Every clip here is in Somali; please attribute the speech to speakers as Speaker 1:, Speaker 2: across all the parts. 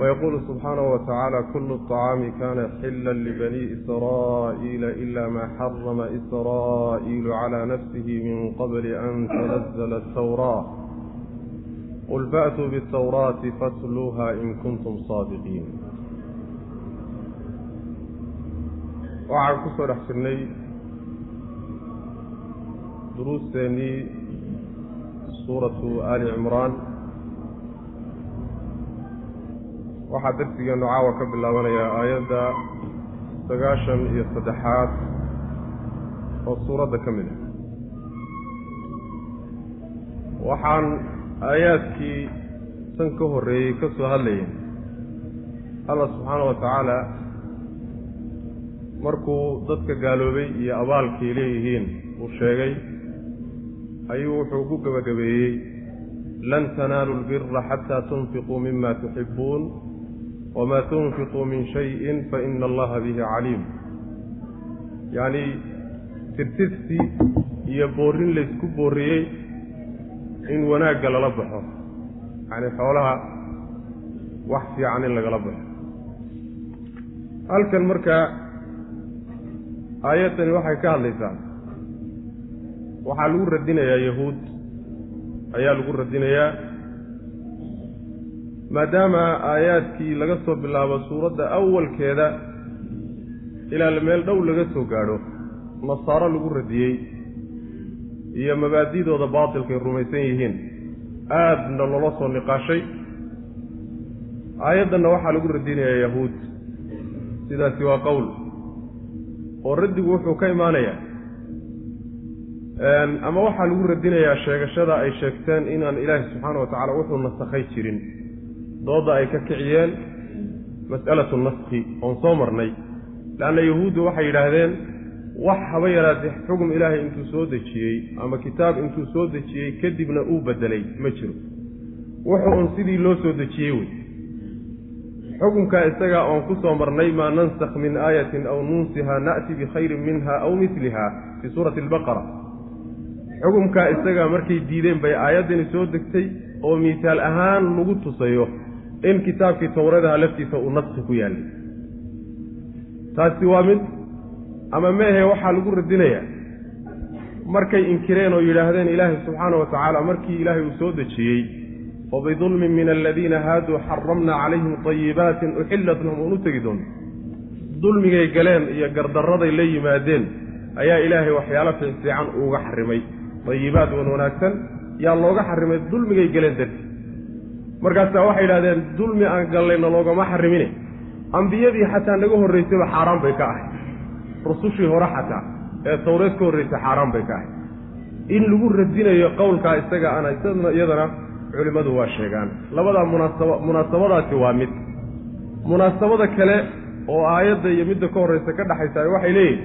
Speaker 1: ويقول سبحانه وتعالى كل الطعام كان حلا لبني إسرائيل إلا ما حرم إسرائيل على نفسه من قبل أن تنزل التوراة قل فأتوا بالتوراة فاتلوها إن كنتم صادقين waxaan ku soo dhex jirnay duruusteennii suuratu ali cimraan waxaa darsigeennu caawa ka bilaabanayaa aayadda sagaashan iyo saddexaad oo suuradda ka mid ah. Waxaan aayaadkii tan ka horreeyey ka soo hadlayay. Allah subxaana wa tacaala markuu dadka gaaloobay iyo abaalkay leeyihiin uu sheegay ayuu wuxuu ku gebagabeeyey lan tanaalu lbira xataa tunfiquu mima tuxibbuun wamaa tunfiquu min shayin faina allaha bihi caliim yacnii tirtirsi iyo boorrin laysku boorriyey in wanaagga lala baxo. Yacni xoolaha wax fiican in lagala baxo. Halkan markaa aayaddani waxay ka hadlaysaa waxaa lagu radinayaa yahuud ayaa lagu radinayaa maadaama aayaadkii laga soo bilaabo suuradda awalkeeda ilaa meel dhow laga soo gaadho nasaaro lagu radiyey iyo mabaadidooda baatilkay rumaysan yihiin aadna loola soo niqaashay. Aayaddanna waxaa lagu radinayaa yahuud. Sidaasi waa qowl oo raddigu wuxuu ka imaanayaa ama waxaa lagu radinayaa sheegashada ay sheegteen inaan ilaahi subxaana wa tacaala wuxuu nasakhay jirin doodda ay ka kiciyeen mas'alatu naskhi oon soo marnay. Leanna yahuuddu waxay yidhaahdeen wax haba yaraatee xugum ilaahay intuu soo dejiyey ama kitaab intuu soo dejiyey kadibna uu beddelay ma jiro. Wuxuu un sidii loo soo dejiyey wey. Xukunkaa isagaa oon ku soo marnay maa nansakh min aayatin aw nunsiha na'ti bikhayrin minha aw miliha fii suurati albaqara. Xukumkaa isagaa markay diideen bay aayaddani soo degtay oo miisaal ahaan lagu tusayo in kitaabkii towradaha laftiisa uu naski ku yaallay taasi waa mid ama meehe waxaa lagu radinayaa markay inkireen oo yidhaahdeen ilaahay subxaana wa tacaala markii ilaahay uu soo dejiyey wabidulmin min aladiina haaduu xaramna calayhim طayibaatin uxillat lahum oon u tegi doonto dulmigay galeen iyo gardarraday la yimaadeen ayaa ilaahay waxyaalo fiicfiican uga xarimay. Dayibaad wan wanaagsan yaa looga xarimay dulmigay galeen darti markaasaa waxay yidhahdeen dulmi aan gallayna loogama xarimine. Ambiyadii xataa naga horraysayba xaaraan bay ka ahay rusushii hore xataa ee tawreed ka horraysay xaaraan bay ka ahay in lagu radinayo qowlkaa isaga ana iyadana culimmadu waa sheegaan. Labadaa munaasaba munaasabadaasi waa mid. Munaasabada kale oo aayadda iyo midda ka horraysa ka dhexaysa waxay leeyihiin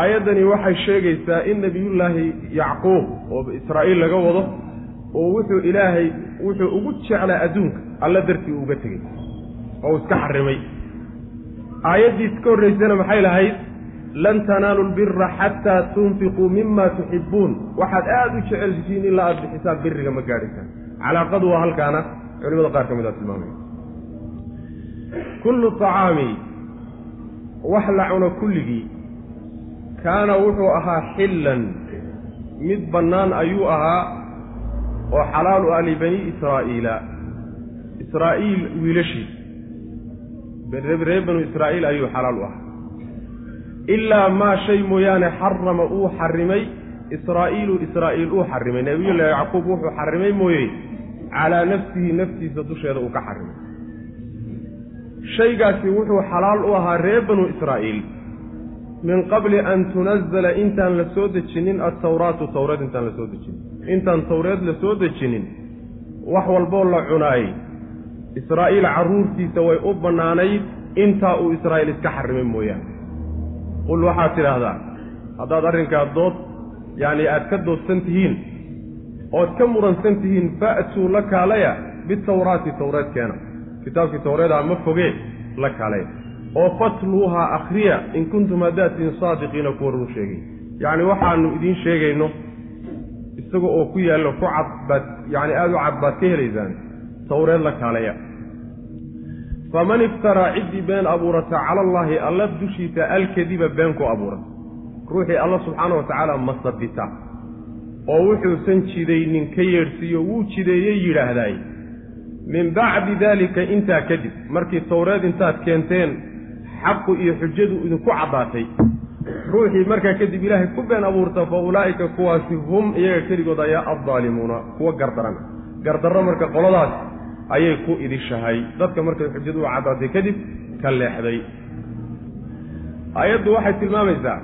Speaker 1: aayaddani waxay sheegaysaa in nebiyullaahi yacquub oo israa'iil laga wado oo wuxuu ilaahay wuxuu ugu jeclaa adduunka alla dartii uga tegey oo iska xarimay. Aayaddiis ka horraysana maxay lahayd? Lan tanaalu lbira xataa tunfiquu mima tuxibbuun. Waxaad aada u jecelsihiin ilaa aada bixisaan biriga ma gaadhisaan calaaqadu waa halkaana culimada qaar ka mid a tilmaamaya. Kullu طacaami wax la cuno kulligii kaana wuxuu ahaa xillan mid bannaan ayuu ahaa oo xalaal u ah libani israa'iila. Israa'iil wiilashii reer banu israa'iil ayuu xalaal u ahaa ilaa maa shay mooyaane xarama uu xarimay israa'iilu israa'iil uu xarimay. Nebiyullaahi yacquub wuxuu xarimay mooye calaa nafsihi naftiisa dusheeda uu ka xarimay. Shaygaasi wuxuu xalaal u ahaa reer banu israa'iil. Min qabli an tunazala intaan la soo dejinin altawraatu tawreed intaan la soo dejinin intaan tawreed la soo dejinin wax walboo la cunaayey israa'iil carruurtiisa way u bannaanayd intaa uu israa'iil iska xarimay mooyaane. Qul waxaad tidhaahdaa haddaad arrinkaa dood yacni aad ka doodsan tihiin ood ka muransan tihiin fa'tuu la kaalaya bitawraati tawreed keena kitaabkii tawreedaa ma fogee la kaalaya. Oo fatluuhaa akhriya in kuntum haddaad tihiin saadiqiina kuwa run sheegay. Yacni waxaanu idiin sheegayno isaga oo ku yaallo ku cad baad yacni aada u cad baad ka helaysaan tawreed la kaalaya. Faman iftaraa ciddii been abuurata cala allaahi alla dushiisa alkadiba been ku abuurata ruuxii alla subxaana wa tacaala masabita oo wuxuusan jidaynin ka yeedhsiiyo wuu jideeyey yidhaahdaay min bacdi daalika intaa kadib markii towreed intaad keenteen xaqu iyo xujadu idinku caddaatay ruuxii markaa kadib ilaahay ku been abuurta fa ulaa'ika kuwaasi hum iyaga keligood ayaa addaalimuuna kuwa gardaran gardarro marka qoladaas ayay ku idishahay. Dadka markay xujadu u caddaatay kadib ka leexday. Aayaddu waxay tilmaamaysaa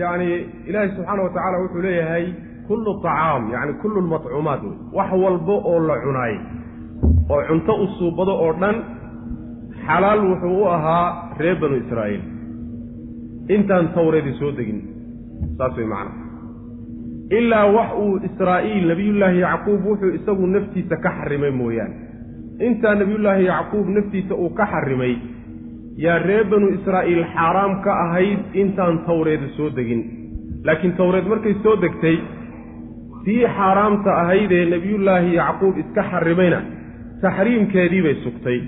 Speaker 1: yacni ilaahay subxaana wa tacaala wuxuu leeyahay kullu tacaam yacni kullu lmatcuumaat wax walba oo la cunaay oo cunto u suubado oo dhan xalaal wuxuu u ahaa reer banu israa'iil intaan tawreedi soo degin. Saas way macana ilaa wax uu israa'iil nebiyullaahi yacquub wuxuu isagu naftiisa ka xarimay mooyaane. Intaa nebiyullaahi yacquub naftiisa uu ka xarimay yaa reer banu israa'iil xaaraam ka ahayd intaan tawreedu soo degin. Laakiin tawreed markay soo degtay tii xaaraamta ahaydee nebiyullaahi yacquub iska xarimayna taxriimkeedii bay sugtay.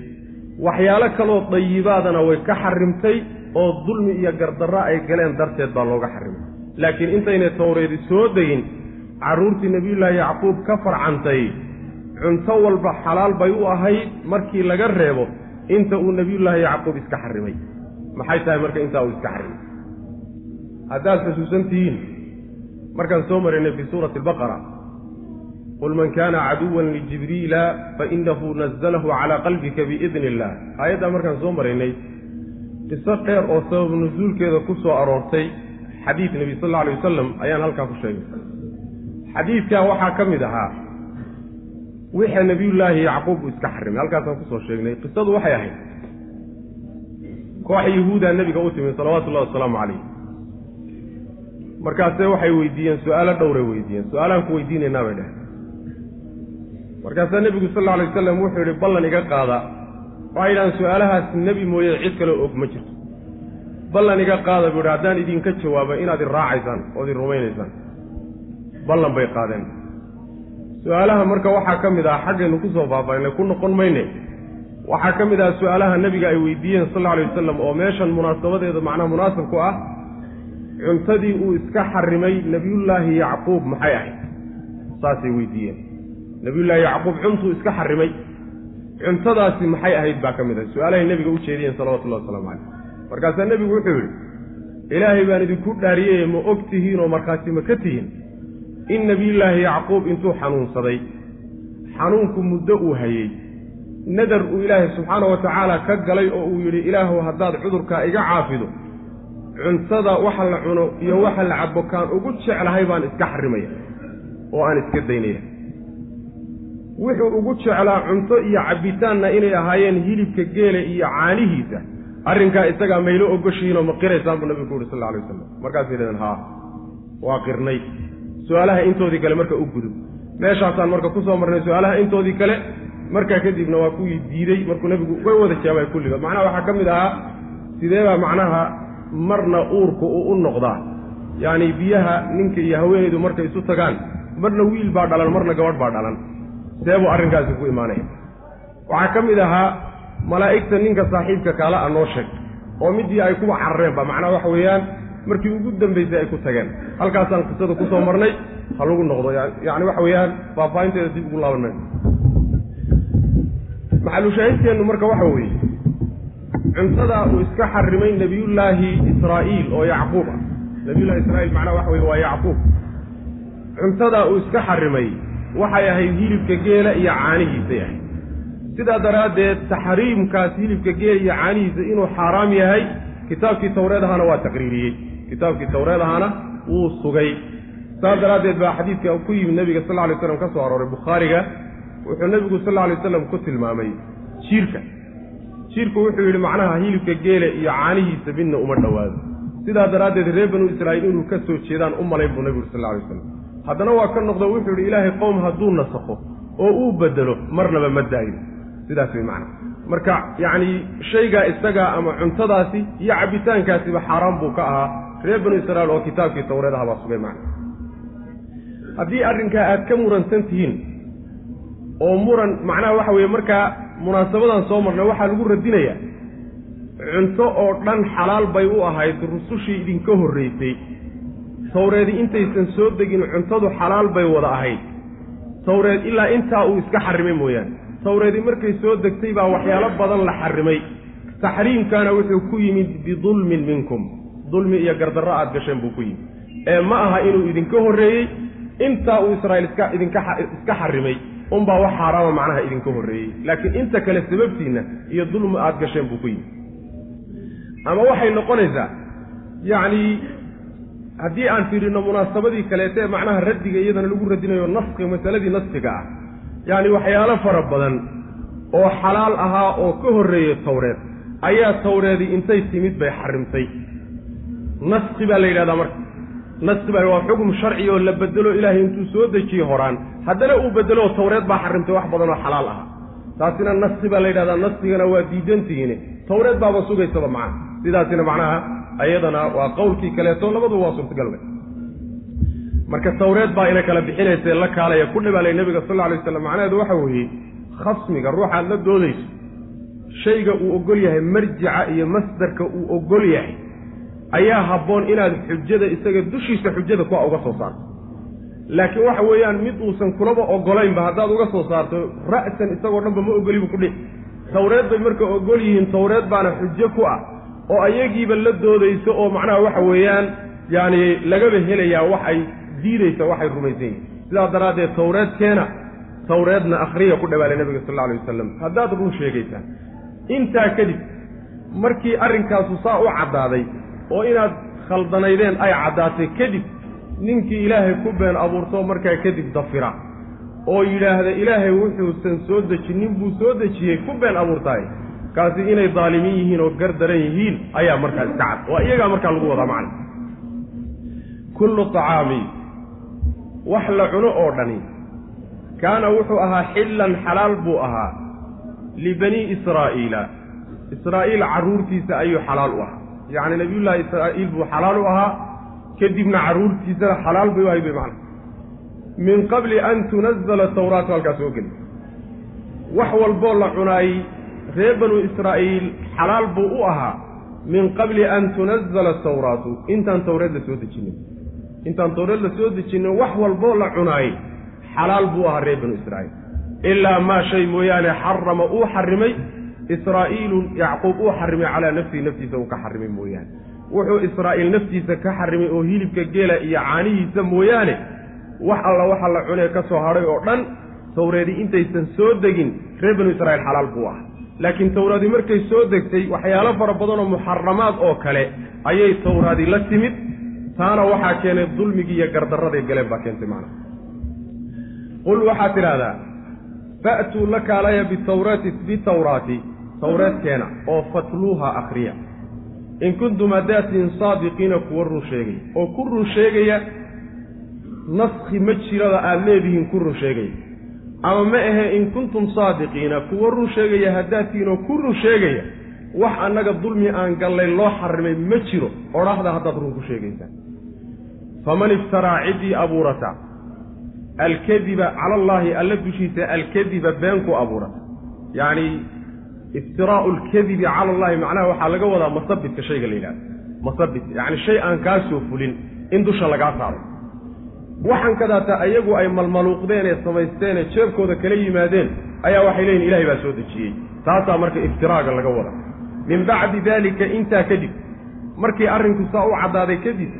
Speaker 1: Waxyaalo kaloo dayibaadana way ka xarimtay oo dulmi iyo gardarro ay galeen darteed baa looga xarimay. Laakiin intaynay tawreedi soo degin carruurtii nebiyullaahi yacquub ka farcantay cunto walba xalaal bay u ahayd markii laga reebo inta uu nebiyullaahi yacquub iska xarimay. Maxay tahay marka intaa uu iska xarimay? Haddaad xusuusan tihiin markaan soo marinay fii suurati albaqara qul man kaana caduwan lijibriila fainahu nazalahu calaa qalbika biidni illah aayaddaa markaan soo maraynay qiso dheer oo sabab nusuulkeeda ku soo aroortay xadiid nebi sal alla alay wasalam ayaan halkaa ku sheegay. Xadiidkaa waxaa ka mid ahaa wixii nebiyullaahi yacquub uu iska xarimay halkaasaan ku soo sheegnay. Qisadu waxay ahayd koox yahuudaa nebiga u timi salawatullahi wasalaamu calayh markaase waxay weydiiyeen su'aalo dhowray weydiiyeen. Su'aalaan ku weydiinaynaa bay dhaheen. Markaasaa nebigu sal alla alay wasalam wuxuu yidhi ballan iga qaada waxay yidhahaan su'aalahaas nebi mooye cid kaleo og ma jirto. Ballan iga qaada buu yidhi haddaan idinka jawaaba inaad i raacaysaan ood i rumaynaysaan. Ballan bay qaadeen. Su'aalaha marka waxaa ka mid ah xaggaynu ku soo faafaynay ku noqon mayne. Waxaa ka mid ah su'aalaha nebiga ay weydiiyeen sal alla alay wasalam oo meeshan munaasabadeeda macnaha munaasab ku ah cuntadii uu iska xarimay nebiyullaahi yacquub maxay ahayd? Saasay weydiiyeen. Nebiyullaahi yacquub cuntuu iska xarimay cuntadaasi maxay ahayd baa ka mid ahay su'aalahay nebiga u jeediyeen salawatullahi wasalaamu caleyh markaasaa nebigu wuxuu yidhi ilaahay baan idinku dhaariyey ma og tihiin oo markhaati ma ka tihiin? In nebiyullaahi yacquub intuu xanuunsaday xanuunku muddo uu hayey nadar uu ilaahay subxaana wa tacaala ka galay oo uu yidhi ilaahu haddaad cudurkaa iga caafido cuntada waxa la cuno iyo waxa la cabo kaan ugu jeclahay baan iska xarimaya oo aan iska daynaya wuxuu ugu jeclaa cunto iyo cabbitaanna inay ahaayeen hilibka geela iyo caanihiisa. Arrinkaa isagaa maylo ogoshihiinoo ma qiraysaan buu nabigu ku yuhi sal alla alay wasalam markaasay yidhahdeen haa waa qirnay. Su'aalaha intoodii kale marka u gudub meeshaasaan marka ku soo marnay su'aalaha intoodii kale markaa kadibna waa kuwii diidey markuu nebigu way wada jawaabay kulliga. Macnaha waxaa ka mid ahaa sideebaa macnaha marna uurku uu u noqdaa? Yacni biyaha ninka iyo haweenaydu markay isu tagaan marna wiil baa dhalan marna gabadh baa dhalan seebuu arrinkaasi ku imaanaya waxaa ka mid ahaa malaa'igta ninka saaxiibka kaala a noo sheeg oo midii ay kuwa carareenba macnaha waxa weeyaan markii ugu dambaysay ay ku tageen. Halkaasaan qisada ku soo marnay ha lagu noqdo. Yacni waxa weeyaan faahfaahinteeda dib ugu laaban mayno maxalushaahidkeennu marka waxa weeye cuntada uu iska xarimay nebiyullaahi israa'iil oo yacquub ah. Nebiyullahi israiil macnaha waxa weye waa yacquub. Cuntadaa uu iska xarimay waxay ahayd hilibka geela iyo caanihiisay ahayd sidaa daraaddeed taxriimkaas hilibka geela iyo caanihiisa inuu xaaraam yahay kitaabkii tawreed ahaana waa taqriiriyey. Kitaabkii tawreed ahaana wuu sugay. Saas daraaddeed baa xadiidka ku yimid nebiga sal lla lay slam ka soo arooray bukhaariga. Wuxuu nebigu sal lla lay waslam ku tilmaamay jiirka. Jiirku wuxuu yidhi macnaha hilibka geela iyo caanihiisa midna uma dhowaado. Sidaa daraaddeed reer banu israa'iil inuu ka soo jeedaan u malayn buu nebigu sal lla lay waslam haddana waa ka noqdo wuxuu yidhi ilaahay qowm hadduu nasakho oo uu bedelo marnaba ma daayo sidaas way macnaha marka yacni shaygaa isagaa ama cuntadaasi iyo cabbitaankaasiba xaaraan buu ka ahaa. Reer banu israiil oo kitaabkii tawreed aha baa sugay macna. Haddii arrinkaa aad ka muransan tihiin oo muran macnaha waxa weeye markaa munaasabadan soo marnay waxaa lagu radinayaa cunto oo dhan xalaal bay u ahayd rusushii idinka horraysay tawreedi intaysan soo degin cuntadu xalaal bay wada ahayd. Tawreed ilaa intaa uu iska xarrimay mooyaane. Tawreedi markay soo degtay baa waxyaalo badan la xarrimay taxriimkaana wuxuu ku yimid bidulmin minkum. Dulmi iyo gardarro aad gasheen buu ku yimid. Ee ma aha inuu idinka horreeyey intaa uu israa'iil iska idinka iska xarrimay unbaa wax xaaraama macnaha idinka horreeyey. Laakiin inta kale sababtiinna iyo dulmi aad gasheen buu ku yimid. Ama waxay noqonaysaa yacni haddii aan fiirino munaasabadii kaleete macnaha raddiga iyadana lagu radinayo naski masaladii naskiga ah. Yacni waxyaalo fara badan oo xalaal ahaa oo ka horreeyey tawreed ayaa tawreedii intay timid bay xarimtay. Naski baa la yidhahdaa marka. Naski baa waa xukm sharci oo la bedelo ilaahay intuu soo dejiyey horaan. Haddana uu bedelo tawreed baa xarimtay wax badan oo xalaal ahaa. Taasina naski baa la yidhahdaa naskigana waa diidantihiine tawreed baaba sugaysaba macnaha sidaasina macnaha ayadana waa qowlkii kaleeto labaduba waa suurtagal wey marka tawreed baa ina kala bixinaysa la kaalaya ku dhibaalay nebiga sal alla alay waslam macnaheedu waxa weeye khasmiga ruuxaad la doodayso shayga uu ogol yahay marjica iyo masdarka uu ogol yahay ayaa habboon inaad xujada isaga dushiisa xujada kuwa uga soo saarto. Laakiin waxa weeyaan mid uusan kulaba ogolaynba haddaad uga soo saarto ra'san isagoo dhanba ma ogolibu kudhi tawreed bay marka ogol yihiin tawreed baana xujo ku ah oo ayagiiba la doodayso oo macnaha waxa weeyaan yacani lagaba helayaa wax ay diidaysa waxay rumaysan yihiin sidaas daraaddeed tawreedkeena tawreedna akhriya ku dhawaalay nabiga sal alla alay wasalam haddaad run sheegaysaan intaa kadib markii arrinkaasu saa u caddaaday oo inaad khaldanaydeen ay caddaatay kadib ninkii ilaahay ku been abuurto markaa kadib dafira oo yidhaahda ilaahay wuxuusan soo dejinin buu soo dejiyey ku been abuurtaay kaasi inay daalimiin yihiin oo gar daran yihiin ayaa markaa iska cad. Waa iyagaa markaa lagu wadaa macna. Kullu tacaami wax la cuno oo dhani kaana wuxuu ahaa xillan xalaal buu ahaa libanii israa'iila. Israa'iil carruurtiisa ayuu xalaal u ahaa. Yacni nabiyullaahi israa'iil buu xalaal u ahaa kadibna carruurtiisana xalaal bay u ahay bay macna. Min qabli an tunazala tawraatu halkaas soo geli. Wax walboo la cunaayey reer banu israa'iil xalaal buu u ahaa min qabli an tunazala tawraatu. Intaan tawreed la soo dejinin. Intaan tawreed la soo dejinin wax walboo la cunaayey. Xalaal buu ahaa reer banu israa'iil. Ilaa maa shay mooyaane xarama uu xarimay israa'iilu yacquub uu xarimay calaa nafsihi naftiisa uu ka xarimay mooyaane. Wuxuu israa'iil naftiisa ka xarimay oo hilibka geela iyo caanihiisa mooyaane wax alla waxa la cunee ka soo hadhay oo dhan tawreedii intaysan soo degin reer banu israa'iil xalaal buu ahaa laakiin tawraadii markay soo degtay waxyaalo fara badan oo muxaramaad oo kale ayay tawraadii la timid taana waxaa keenay dulmigii iyo gardarraday galeen baa keentay macnaha qul waxaad tidhaahdaa fa'tuu la kaalaya bitawraati bitawraati tawreedkeena oo fatluuha akhriya. In kuntum haddaatiin saadiqiina kuwa run sheegaya oo ku run sheegaya naskhi ma jirada aada leedihiin ku run sheegaya ama ma ahe in kuntum saadiqiina kuwa run sheegaya haddaadtiin oo ku run sheegaya wax annaga dulmi aan gallay loo xarimay ma jiro odhaahda haddaad run ku sheegaysaan faman iftaraa ciddii abuurata alkadiba cala allaahi alla dushiisa alkadiba been ku abuurata. Yacni iftiraa'u alkadibi cala allahi macnaha waxaa laga wadaa masabidka shayga la yidhahdo masabid yacni shay aan kaa soo fulin in dusha lagaa saaro waxaan kadaata ayagu ay malmaluuqdeen ee samaysteen ee jeebkooda kala yimaadeen ayaa waxay leeyihiin ilahay baa soo dejiyey. Taasaa marka iftiraaga laga wada. Min bacdi daalika intaa kadib markii arrinku saa u caddaaday kadib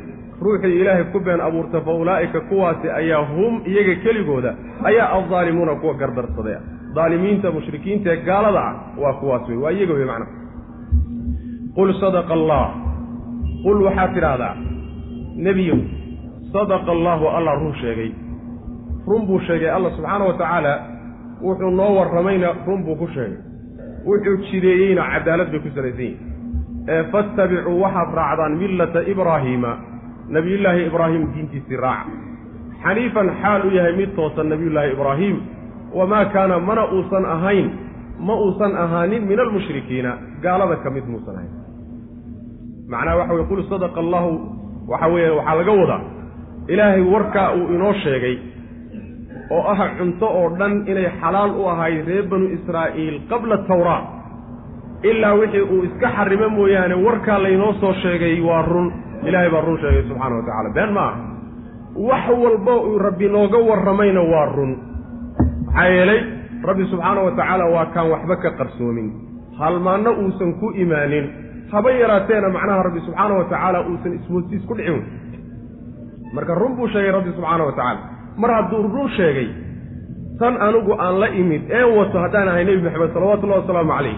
Speaker 1: ruuxii ilaahay ku been abuurta fa ulaa'ika kuwaasi ayaa hum iyaga keligooda ayaa addaalimuuna kuwa gardarsaday. Ah daalimiinta mushrikiinta ee gaalada ah waa kuwaas wey waa iyaga wey macnaha qul sadaqa allah qul waxaad tidhaahdaa nebiyow sadaqa allaahu allah run sheegay. Run buu sheegay allah subxaana wa tacaala wuxuu noo warramayna run buu ku sheegay. Wuxuu jideeyeyna cadaalad bay ku salaysan yihiin ee faattabicuu waxaad raacdaan millata ibraahiima nebiyullaahi ibraahim diintiisii raaca xaniifan xaal u yahay mid toosan nebiyullaahi ibraahim. Wamaa kaana mana uusan ahayn ma uusan ahaanin min almushrikiina gaalada ka mid muusan ahayn. Macnaha waxa weye qul sadaqa allahu waxa weeye waxaa laga wadaa ilaahay warkaa uu inoo sheegay oo ah cunto oo dhan inay xalaal u ahayd reer banu israa'iil qabla tawraa ilaa wixii uu iska xarimo mooyaane warkaa laynoo soo sheegay waa run. Ilaahay baa run sheegay subxaana wa tacala been ma aha. Wax walba uu rabbi nooga warramayna waa run. Maxaa yeelay rabbi subxaana wa tacaala waa kaan waxba ka qarsoomin. Halmaanno uusan ku imaanin. Haba yaraateena macnaha rabbi subxaana wa tacaala uusan ismoodsiis ku dhicin marka run buu sheegay rabbi subxaana wa tacaala. Mar hadduu run sheegay tan anigu aan la imid ee wato haddaan ahay nebi maxamed salawatullahi wasalaamu calayh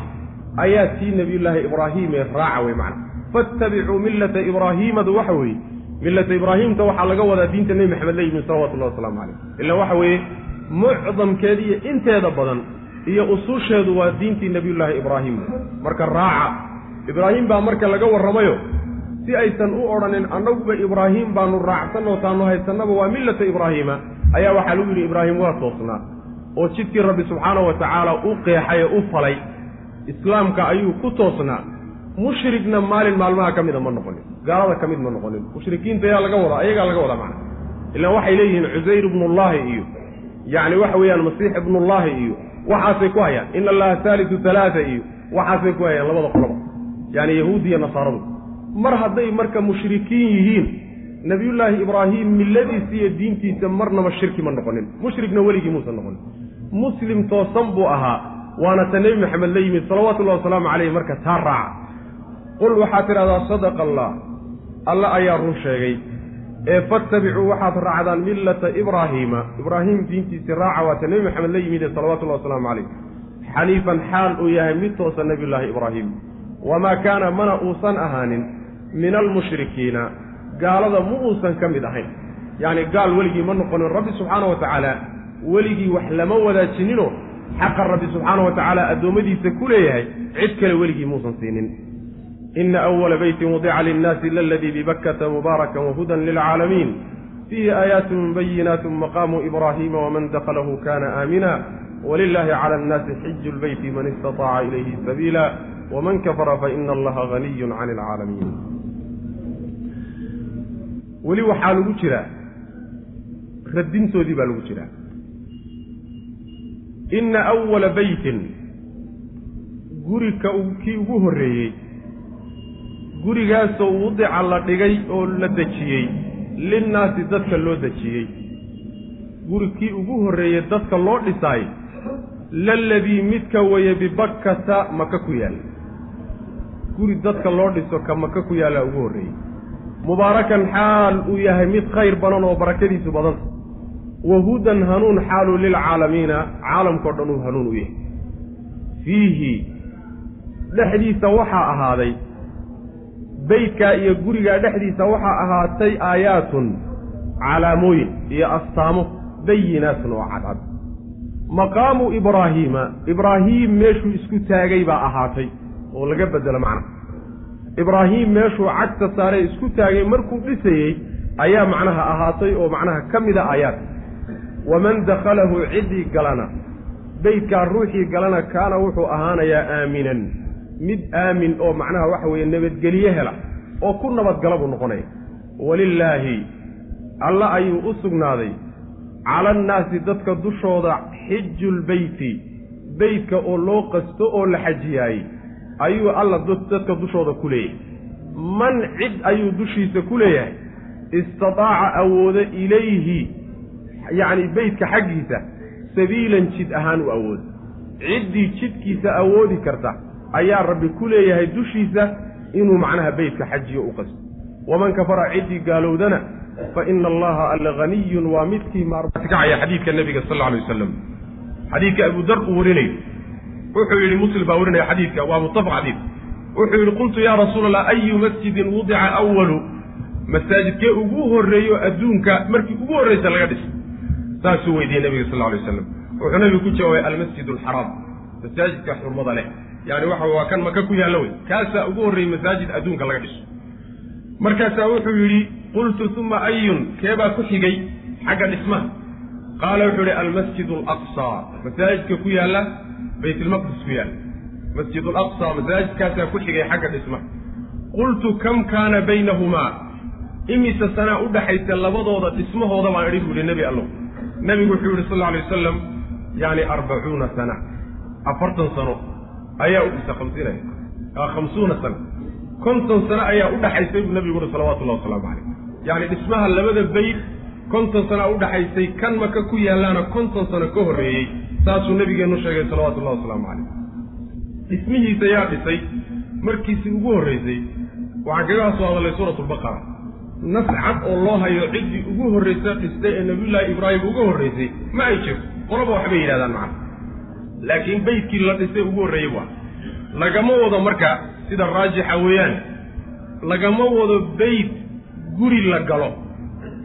Speaker 1: ayaa tii nebiyullaahi ibraahiim ee raaca wey macna. Faattabicuu millata ibraahiimadu waxa weeye millata ibraahiimta waxaa laga wadaa diinta nebi maxamed la yimid salawatullahi wasalaamu calayh ila waxa weeye mucdamkeeda iyo inteeda badan iyo usuusheedu waa diintii nebiyullaahi ibraahim. Marka raaca ibraahim baa marka laga warramayo si aysan u odhanin annaguba ibraahim baanu raacsanoo taanu haysannaba waa millata ibraahiima ayaa waxaa lagu yidhi ibraahim waa toosnaa. Oo jidkii rabbi subxaana wa tacaala u qeexay ee u falay islaamka ayuu ku toosnaa. Mushrigna maalin maalmaha ka mida ma noqonin gaalada ka mid ma noqonin mushrikiinta ayaa laga wadaa ayagaa laga wadaa macna. Ilaan waxay leeyihiin cusayr ibnullaahi iyo yacni waxa weeyaan masiix ibnullaahi iyo waxaasay ku hayaan ina allaha haalisu talaata iyo waxaasay ku hayaan labada qoloba yaani yahuudi iyo nasaaradu mar hadday marka mushrikiin yihiin nebiyullaahi ibraahim milladiisa iyo diintiisa marnaba shirki ma noqonin. Mushrigna weligii muusan noqonin. Muslim toosan buu ahaa waana ta nebi maxamed la yimid salawatullahi wasalaamu caleyh marka taa raaca. Qul waxaad tidhahdaa sadaqa allah alla ayaa run sheegay ee faattabicuu waxaad raacdaan millata ibraahiima ibraahim diintiisii raaca waa ta nebi maxamed la yimid ee salawatullahi wasalaamu calayh xaniifan xaal uu yahay mid toosa nebiyullaahi ibraahim. Wamaa kaana mana uusan ahaanin min almushrikiina gaalada ma uusan ka mid ahayn. Yacni gaal weligii ma noqonin rabbi subxaana wa tacaala. Weligii wax lama wadaajinino. Xaqa rabbi subxaana wa tacaala addoommadiisa ku leeyahay. Cid kale weligii muusan siinin. Ina awala beytin wudica linnaasi laladii bibakkata mubaarakan wahudan lilcaalamiin fiihi aayaatun bayinaatun maqaamu ibraahiima waman dakhalahu kana aamina. Wlilahi cala annaasi xiju lbeyti man istataaca ilayhi sabiila. Waman kafara faina allaha haniyun can alcaalamiin weli waxaa lagu jiraa. Radintoodii baa lagu jiraa. Ina awala beytin gurika kii ugu horreeyey gurigaasoo wudica la dhigay oo la dejiyey linnaasi dadka loo dejiyey. Guri kii ugu horreeyey dadka loo dhisaay laladii midka weeye bibakkata maka ku yaalla guri dadka loo dhiso ka maka ku yaallaa ugu horreeyey mubaarakan xaal uu yahay mid khayr badan oo barakadiisu badanta wa hudan hanuun xaaluu lilcaalamiina caalamkao dhan uu hanuun u yahay. Fiihi dhexdiisa waxaa ahaaday beydkaa iyo gurigaa dhexdiisa waxaa ahaatay aayaatun calaamooyin iyo astaamo bayinaatun oo cadcad. Maqaamu ibraahiima ibraahiim meeshuu isku taagay baa ahaatay oo laga bedelo macna ibraahiim meeshuu cagta saaree isku taagay markuu dhisayey ayaa macnaha ahaatay oo macnaha ka mida aayaad waman dakhalahu ciddii galana. Beydkaa ruuxii galana kaana wuxuu ahaanayaa aaminan. Mid aamin oo macnaha waxa weeye nabadgelye hela oo ku nabadgala buu noqonaya. Walilaahi alla ayuu u sugnaaday. Cala annaasi dadka dushooda xijulbeyti beytka oo loo qasto oo la xajiyaayey ayuu alla dadka dushooda ku leeyahay man cid ayuu dushiisa ku leeyahay istataaca awooda ilayhi yacni beytka xaggiisa sabiilan jid ahaan u awooda ciddii jidkiisa awoodi karta ayaa rabbi ku leeyahay dushiisa inuu macnaha beytka xajiyo u qasto. Waman kafara ciddii gaalowdana fa ina allaha alla haniyun waa midkii maarkacaya xadiidka nebiga sal alla alay wasalam xadiidka abu dar uu warinayo wuxuu yidhi muslim baa warinaya xadiidka waa muttafaq xadiid. Wuxuu yidhi qultu yaa rasuula allah ayu masjidin wudica awalu masaajidkee ugu horreeyo adduunka markii ugu horreysa laga dhiso saasuu weydiiyey nebiga sal alay waslam wuxuu nebigu ku jawaabay almasjid alxaraam masaajidka xurmada leh. Yani waxa waa kan maka ku yaallo wey. Kaasaa ugu horreeyey masaajid adduunka laga dhiso markaasaa wuxuu yidhi qultu uma ayun keebaa ku xigay? Xagga dhismaha. Qaala wuxuu yidhi almasjid alaqsaa masaajidka ku yaalla baytlmaqdis ku yaalla masjid alaqsaa masaajidkaasaa ku xigay xagga dhismaha qultu kam kaana baynahumaa imise sanaa u dhaxaysa labadooda dhismahooda baan idhi buu yidhi nebi allow. Nebigu wuxuu yihi sal lla alay wasalam yani arbacuuna sana afartan sano ayaa u dhisa khamsiinaya khamsuuna sana. Konton sano ayaa u dhaxaysay buu nebigu uhi salawatullahi wasalaamu calayh. Yacni dhismaha labada bayd konton sanaa u dhaxaysay kan maka ku yaallaana konton sano ka horreeyey saasuu nebigeennu sheegay salawatullahi wasalaamu calayh. Dhismihiisa yaa dhisay markiisii ugu horraysay waxaan kaga soo hadalay suurat lbaqara nas cad oo loo hayo ciddii ugu horraysa dhistay ee nabiyullaahi ibraahim uga horraysay ma ay jirto qolaba waxbay yidhahdaan macana laakiin beydkii la dhisay ugu horreeyey waa lagama wado marka sida raajixa weeyaan lagama wado beyd guri la galo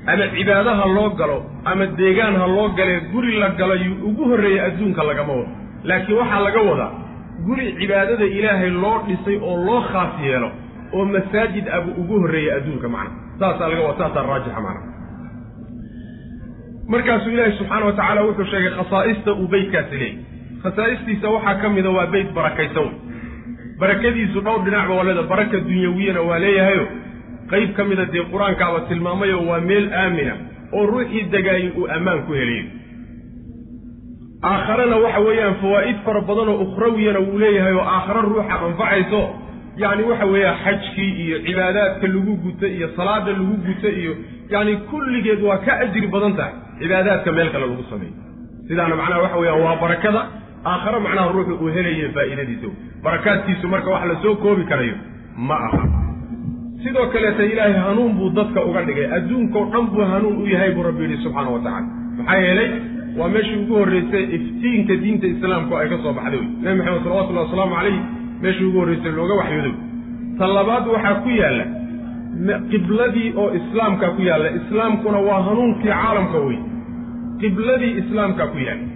Speaker 1: ama cibaadaha loo galo ama deegaan ha loo galee guri la galo yuu ugu horreeyey adduunka lagama wado. Laakiin waxaa laga wadaa guri cibaadada ilaahay loo dhisay oo loo khaas yeelo oo masaajid abu ugu horreeyey adduunka macna. Saasaa laga wada saasaa raajixa macna. Markaasuu ilaahay subxaana wa tacaala wuxuu sheegay khasaa'ista uu beydkaasi leeyay. Khasaa'istiisa waxaa ka mida waa beyd barakaysan wey barakadiisu dhowr dhinacba waa leeda baraka dunyawiyana waa leeyahayo qayb ka mida dee qur'aankaaba tilmaamayo waa meel aamina oo ruuxii degaayo uu ammaan ku helayo aakharena waxa weeyaan fawaa'id fara badan oo ukhrawiyana wuu leeyahay oo aakhare ruuxa anfacayso. Yacni waxa weeya xajkii iyo cibaadaadka lagu guta iyo salaada lagu guta iyo yacni kulligeed waa ka ajri badan tahay cibaadaadka meel kale lagu sameeyo. Sidaana macnaha waxa weeyaan waa barakada. Aakhare macnaha ruuxu uu helaye faa'iidadiisa. Barakaadkiisu marka wax la soo koobi karayo ma aha sidoo kaleeta ilaahay hanuun buu dadka uga dhigay. Adduunkao dhan buu hanuun u yahay buu rabbi yidhi subxaana wa tacala maxaa yeelay waa meeshii ugu horreysay iftiinka diinta islaamku ay ka soo baxday wey. Nebi maxamed salawatullahi wasalaamu calayh meeshii ugu horreysay looga waxyooday ta labaad waxaa ku yaalla qibladii oo islaamka ku yaalla. Islaamkuna waa hanuunkii caalamka wey. Qibladii islaamka ku yaalla.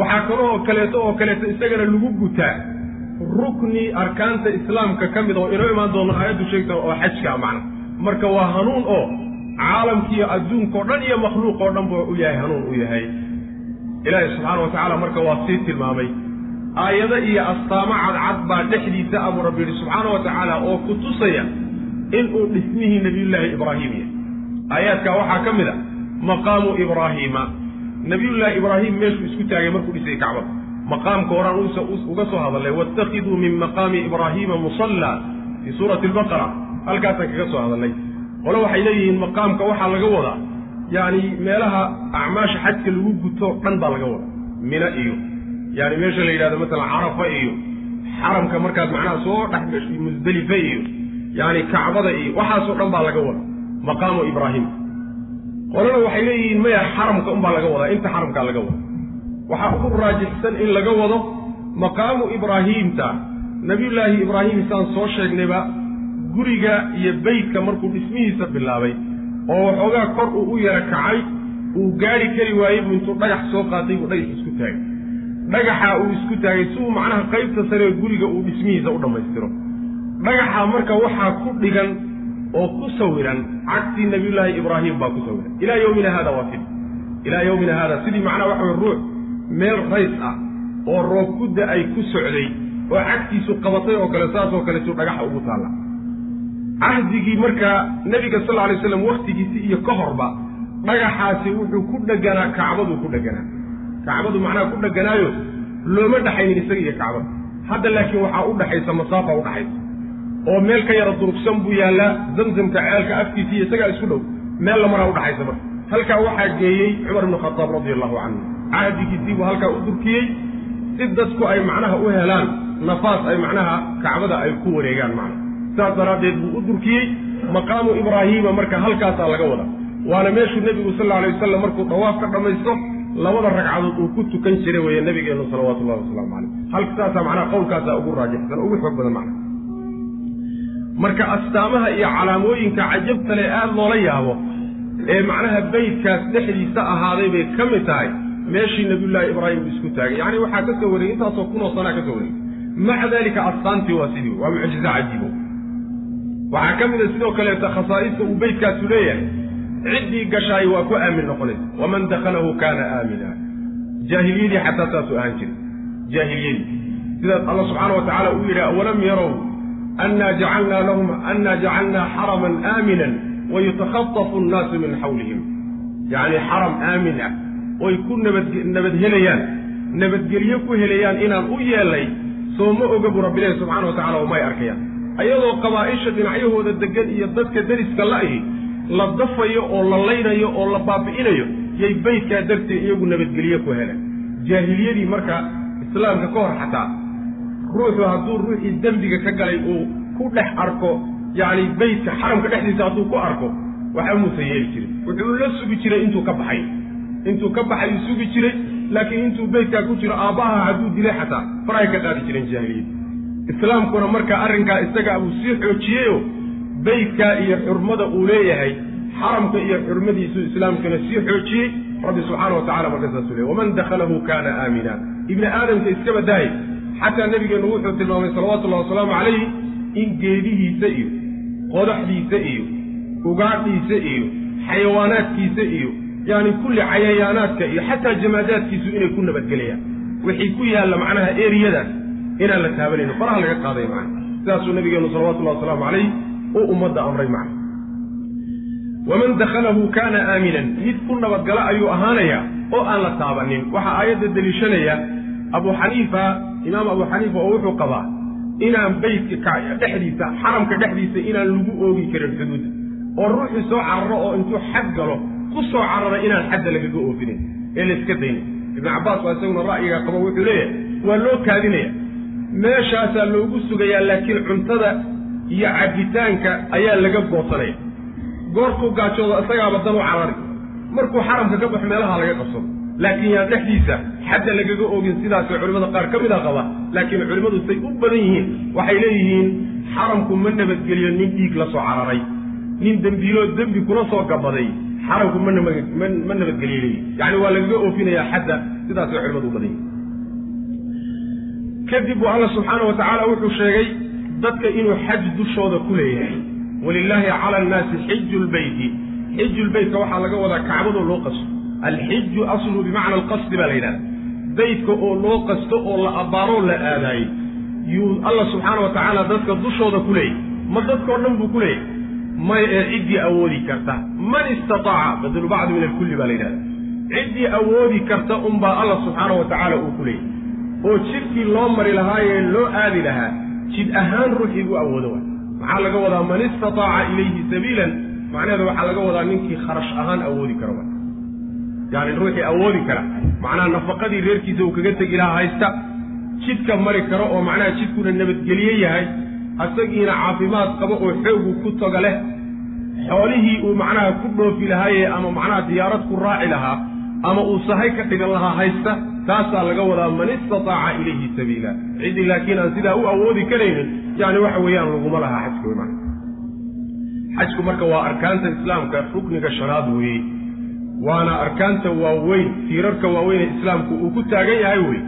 Speaker 1: Waxaa kaloo kaleeto oo kaleeto isagana lagu gutaa rukni arkaanta islaamka ka mid oo inoo imaan doono aayaddu sheegta oo xajkaa macna. Marka waa hanuun oo caalamkiiyo adduunkao dhan iyo makhluuqoo dhan buu u yahay hanuun u yahay. Ilaahay subxaana wa tacaala marka waa sii tilmaamay. Aayado iyo astaamo cadcad baa dhexdiisa abuu rabbi yidhi subxaana wa tacaala oo ku tusaya inuu dhismihii nebiyullaahi ibraahim yahay. Aayaadkaa waxaa ka mid a maqaamu ibraahiima nebiyullaahi ibraahim meeshuu isku taagay markuu dhisay kacbada maqaamka horaan uga soo hadalay waاtakiduu min maqaami ibraahiima musallaa fii suurati albaqara. Halkaasaan kaga soo hadalnay. Qole waxay leeyihiin maqaamka waxaa laga wadaa. Yacni meelaha acmaasha xajka lagu guto dhan baa laga wadaa. Mina iyo. Yani meesha la yidhahdo masalan carafa iyo xaramka markaad macnaha soo dhex gashay musdelife iyo yani kacbada iyo waxaasoo dhan baa laga wadaa. Maqaamu ibraahim. Qolena waxay leeyihiin maya xaramka unbaa laga wadaa. Inta xaramkaa laga wada waxaa ugu raajixsan in laga wado maqaamu ibraahiimta nabiyullaahi ibraahim saan soo sheegnayba guriga iyo beytka markuu dhismihiisa bilaabay oo waxoogaa kor uu u yara kacay uu gaadhi kari waayey buu intuu dhagax soo qaatay buu dhagax isku taagay. Dhagaxa uu isku taagay si uu macnaha qaybta sare ee guriga uu dhismihiisa u dhammaystiro. Dhagaxa marka waxaa ku dhigan oo ku sawiran cagtii nabiyullaahi ibraahim baa ku sawiran. Ilaa yowmina haada waa fid. Ilaa yowmina haada sidii macnaha waxa weye ruux meel rays ah oo roob da'ay ku socday oo cagtiisu qabatay oo kale saasoo kaleetuu dhagaxa ugu taalla. Cahdigii markaa nebiga sal lla alay slam wakhtigiisi iyo ka horba dhagaxaasi wuxuu ku dheganaa kacbaduu ku dheganaa kacbadu macnaha ku dheganaayo looma dhaxaynin isaga iyo kacbada hadda laakiin waxaa u dhaxaysa masaafa u dhaxaysa. Oo meel ka yara durugsan buu yaallaa zamzamka ceelka afkiisa iyo isagaa isku dhow meel lamaraa udhaxaysa marka. Halkaa waxaa geeyey cumar ibnu khataab radia allahu canhu cahdigiisii buu halkaa u durkiyey si dadku ay macnaha u helaan nafaas ay macnaha kacbada ay ku wareegaan macnaha. Saas daraaddeed buu u durkiyey maqaamu ibraahiima marka halkaasaa laga wada waana meeshuu nebigu sal alla alay wasalam markuu dawaaf ka dhammaysto labada ragcadood uu ku tukan jiray weeye nabigeennu salawatullahi wasalaamu calayh. Halkaasaa macnaha qowlkaasaa ugu raajixsan ugu xoog badan macnaha. Marka astaamaha iyo calaamooyinka cajabta le aada loola yaabo ee macnaha beydkaas dhexdiisa ahaaday bay ka mid tahay meeshii nabiyullaahi ibraahim isku taagay. Yacni waxaa ka soo wareegay intaasoo kunoo sanaa ka soo wareegay maca daalika astaantii waa sidii waa mucjizo cajiibo waxaa ka mid a sidoo kaleeta khasaa'ista uu beydkaasu leeyahay. Ciddii gashaay waa ku aamin noqonaysa. Waman dakhalahu kaana aamina. Jaahiliyadii xataa saasuu ahaan jiray. Jaahiliyadii. Sidaas alla subxaana wa tacala uu yidhi awalam yarow annaa jacalnaa lahum annaa jacalnaa xaraman aaminan wayutakhatafu annaasu min xawlihim yacni xaram aamin ah oy ku nabad nabad nabadgelyo ku helayaan inaan u yeelnay soo ma oga bu rabbilahi subxana wa tacala umay arkayaan. Ayadoo qabaa'isha dhinacyahooda degan iyo dadka deriska la-ihi la dafayo oo la laynayo oo la baabi'inayo yay beydkaa darteed iyagu nabadgelyo ku heleen. Jaahiliyadii marka islaamka ka hor xataa ruuxu hadduu ruuxii dembiga ka galay uu ku dhex arko yacni beydka xaramka dhexdiisa hadduu ku arko waxa muusan yeeli jirin wuxuu la sugi jiray intuu ka baxay intuu ka baxay sugi jiray laakiin intuu beydkaa ku jiro aabbaha hadduu dilay xataa farahay ka qaadi jireen jaahiliyadda islaamkuna marka arrinkaa isaga uu sii xoojiyeyo beydkaa iyo xurmada uu leeyahay xaramka iyo xurmadiisu islaamkuna sii xoojiyey rabbi subxaana wa tacala marka saasuu leey waman dakhalahu kaana aamina. Ibni aadamka iska badahay xataa nebigeennu wuxuu tilmaamay salawatullahi wasalaamu calayhi in geedihiisa iyo qodaxdiisa iyo ugaadhiisa iyo xayawaanaadkiisa iyo yaani kulli cayayaanaadka iyo xataa jamaadaadkiisu inay ku nabadgelayaan. Wixii ku yaalla macnaha eriyadaas inaan la taabanayno faraha laga qaadayo macna. Sidaasuu nabigeenu salawatullahi wasalaamu calayh uu ummadda amray macna. Waman dakhalahu kaana aaminan mid ku nabadgala ayuu ahaanayaa oo aan la taabanin. Waxaa aayadda deliishanaya abu xaniifa imaam abu xaniifa oo wuxuu qabaa inaan beytka dhexdiisa xaramka dhexdiisa inaan lagu oogi karin xuduudda oo ruuxii soo cararo oo intuu xad galo ku soo carara inaan xadda lagaga oofinin ee layska daynin. Ibnu cabbaas waa isaguna ra'yiga qabo wuxuu leeyahay waa loo kaadinaya. Meeshaasaa loogu sugayaa laakiin cuntada iyo cabitaanka ayaa laga goosanaya goortuu gaajoodo isagaaba dan u carari. Markuu xaramka ka baxo meelaha laga qabsado laakiin yaan dhexdiisa xadda lagaga oogin sidaasoo culimmada qaar ka mida qaba. Laakiin culimmadu say u badan yihiin. Waxay leeyihiin xaramku ma nabadgeliyo nin dhiig la soo cararay. Nin dembiiloo dembi kula soo gabaday xaramku ma ma nabadgeliyo leeyihiin yacni waa lagaga oofinayaa xadda sidaasay culimmadu u badan yihiin kadib buu alla subxaana wa wuxuu sheegay dadka inuu xaj dushooda ku leeyahay. Walilaahi cala annaasi xiju lbeyti xiju lbeytka waxaa laga wadaa kacbadoo loo qasto. Alxiju asluhu bimacna alqasdi baa la yidhahda beytka oo loo qasto oo la abbaaroo la aadaayey. Yuu alla subxaana wa dadka dushooda ku leeyahy ma dadkao dhan buu ku leeyahy may ee ciddii awoodi karta. Man istataaca badelu bacdu min alkulli baa la yidhahda ciddii awoodi karta unbaa alla subxaana wa tacaala uu ku leeyahy oo jidkii loo mari lahaayee loo aadi lahaa jid ahaan ruuxii u awoodo wa maxaa laga wadaa? Man istataaca ilayhi sabiilan macnaheedu waxaa laga wadaa ninkii kharash ahaan awoodi kara wa yacni ruuxii awoodi kara. Macnaha nafaqadii reerkiisa uu kaga tegi lahaa haysta jidka mari karo oo macnaha jidkuna nabadgelye yahay asagiina caafimaad qabo oo xoogu ku toga leh. Xoolihii uu macnaha ku dhoofi lahaaye ama macnaha diyaarad ku raaci lahaa ama uu sahay ka dhigan lahaa haysta taasaa laga wadaa man istataaca ilayhi sabiila. Ciddii laakiin aan sidaa u awoodi karaynin yani waxa weeyaan laguma lahaa xajka wey mana xajku marka waa arkaanta islaamka rukniga shanaad weeye. Waana arkaanta waaweyn tiirarka waaweyn ee islaamku uu ku taagan yahay wey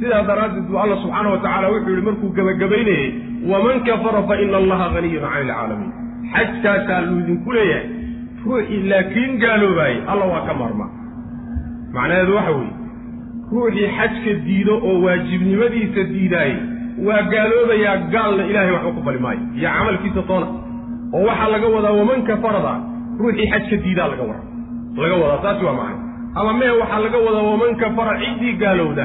Speaker 1: sidaa daraaddeed buu alla subxaana wa tacaala wuxuu yihi markuu gebagabaynayey waman kafara fa ina allaha haniyun cani ilcaalamiin xajkaasaa luu idinku leeyahay ruuxii laakiin gaaloobaayey alla waa ka maarmaa. Macnaheedu waxa weeye ruuxii xajka diido oo waajibnimadiisa diidaayey waa gaaloobayaa gaalna ilaahay waxba ku fali maayo. Iyo camalkiisa toona oo waxaa laga wadaa waman kafarada ruuxii xajka diidaa laga wara laga wadaa taasi waa macna ama mee waxaa laga wadaa waman kafara ciddii gaalowda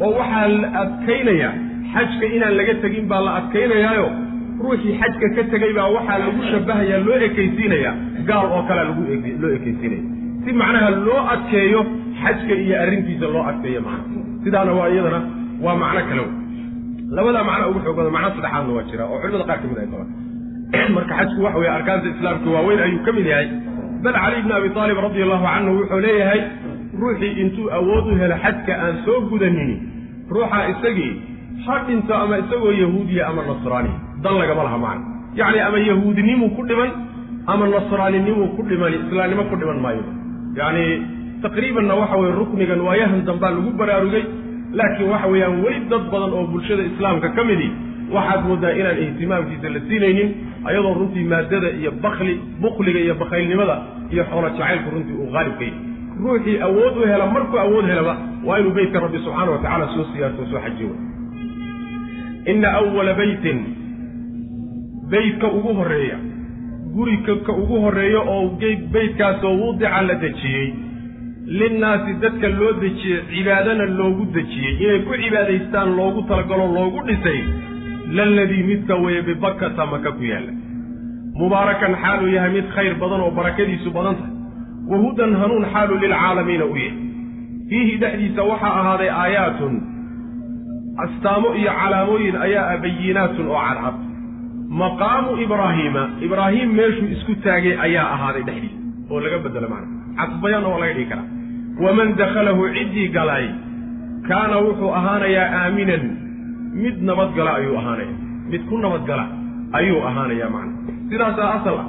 Speaker 1: oo waxaa la adkaynaya xajka inaan laga tegin baa la adkaynayaayo. Ruuxii xajka ka tegay baa waxaa lagu shabahayaa loo ekaysiinaya gaal oo kalea loo ekaysiinaya. Si macnaha loo adkeeyo xajka iyo arrintiisa loo adkeeyo macna. Sidaana waa iyadana waa macno kale w labadaa macno ugu xoog badan macno saddexaadna waa jira oo culimada qaar ka mid ay qabaan. Marka xajku waxa weeye arkaanta islaamka waaweyn ayuu ka mid yahay. Bal cali bni abi aalib radi allahu canhu wuxuu leeyahay ruuxii intuu awood u helo xajka aan soo gudanini ruuxa isagii ha dhinto ama isagoo yahuudiya ama nasraani dan lagama laha macna yacni ama yahuudinimuu ku dhiman ama nasraaninimuu ku dhiman islaamnimo ku dhiman maayo. Yacni taqriibanna waxa weye ruknigan waayahan dambaa lagu baraarugay laakiin waxa weeyaan weli dad badan oo bulshada islaamka ka midi waxaad moodaa inaan ihtimaamkiisa la siinaynin ayadoo runtii maadada iyo bakli bukliga iyo bakaylnimada iyo xoolo jacaylku runtii uu qaalibka yahy ruuxii awood u hela markuu awood helaba waa inuu beytka rabbi subxaana wa tacaala soo siyaarto soo xajiyo ina awala beytin beytka ugu horreeya guriga ka ugu horreeya oo beytkaasoo wudica la dejiyey linnaasi dadka loo dejiyey cibaadana loogu dejiyey inay ku cibaadaystaan loogu talagalo loogu dhisay laladii midka weeye bibakata maka ku yaalla. Mubaarakan xaaluu yahay mid khayr badan oo barakadiisu badan tahay wa hudan hanuun xaaluu lilcaalamiina u yahay fiihi dhexdiisa waxaa ahaaday aayaatun. Astaamo iyo calaamooyin ayaa ah bayinaatun oo cadcad. Maqaamu ibraahiima ibraahiim meeshuu isku taagay ayaa ahaaday dhexdiisa oo laga bedelo macna cadbayana waa laga dhigi karaa waman dakhalahu ciddii galay kaana wuxuu ahaanayaa aaminan. Mid nabadgala ayuu ahaanaya. Mid ku nabadgala ayuu ahaanayaa macna sidaasaa asal ah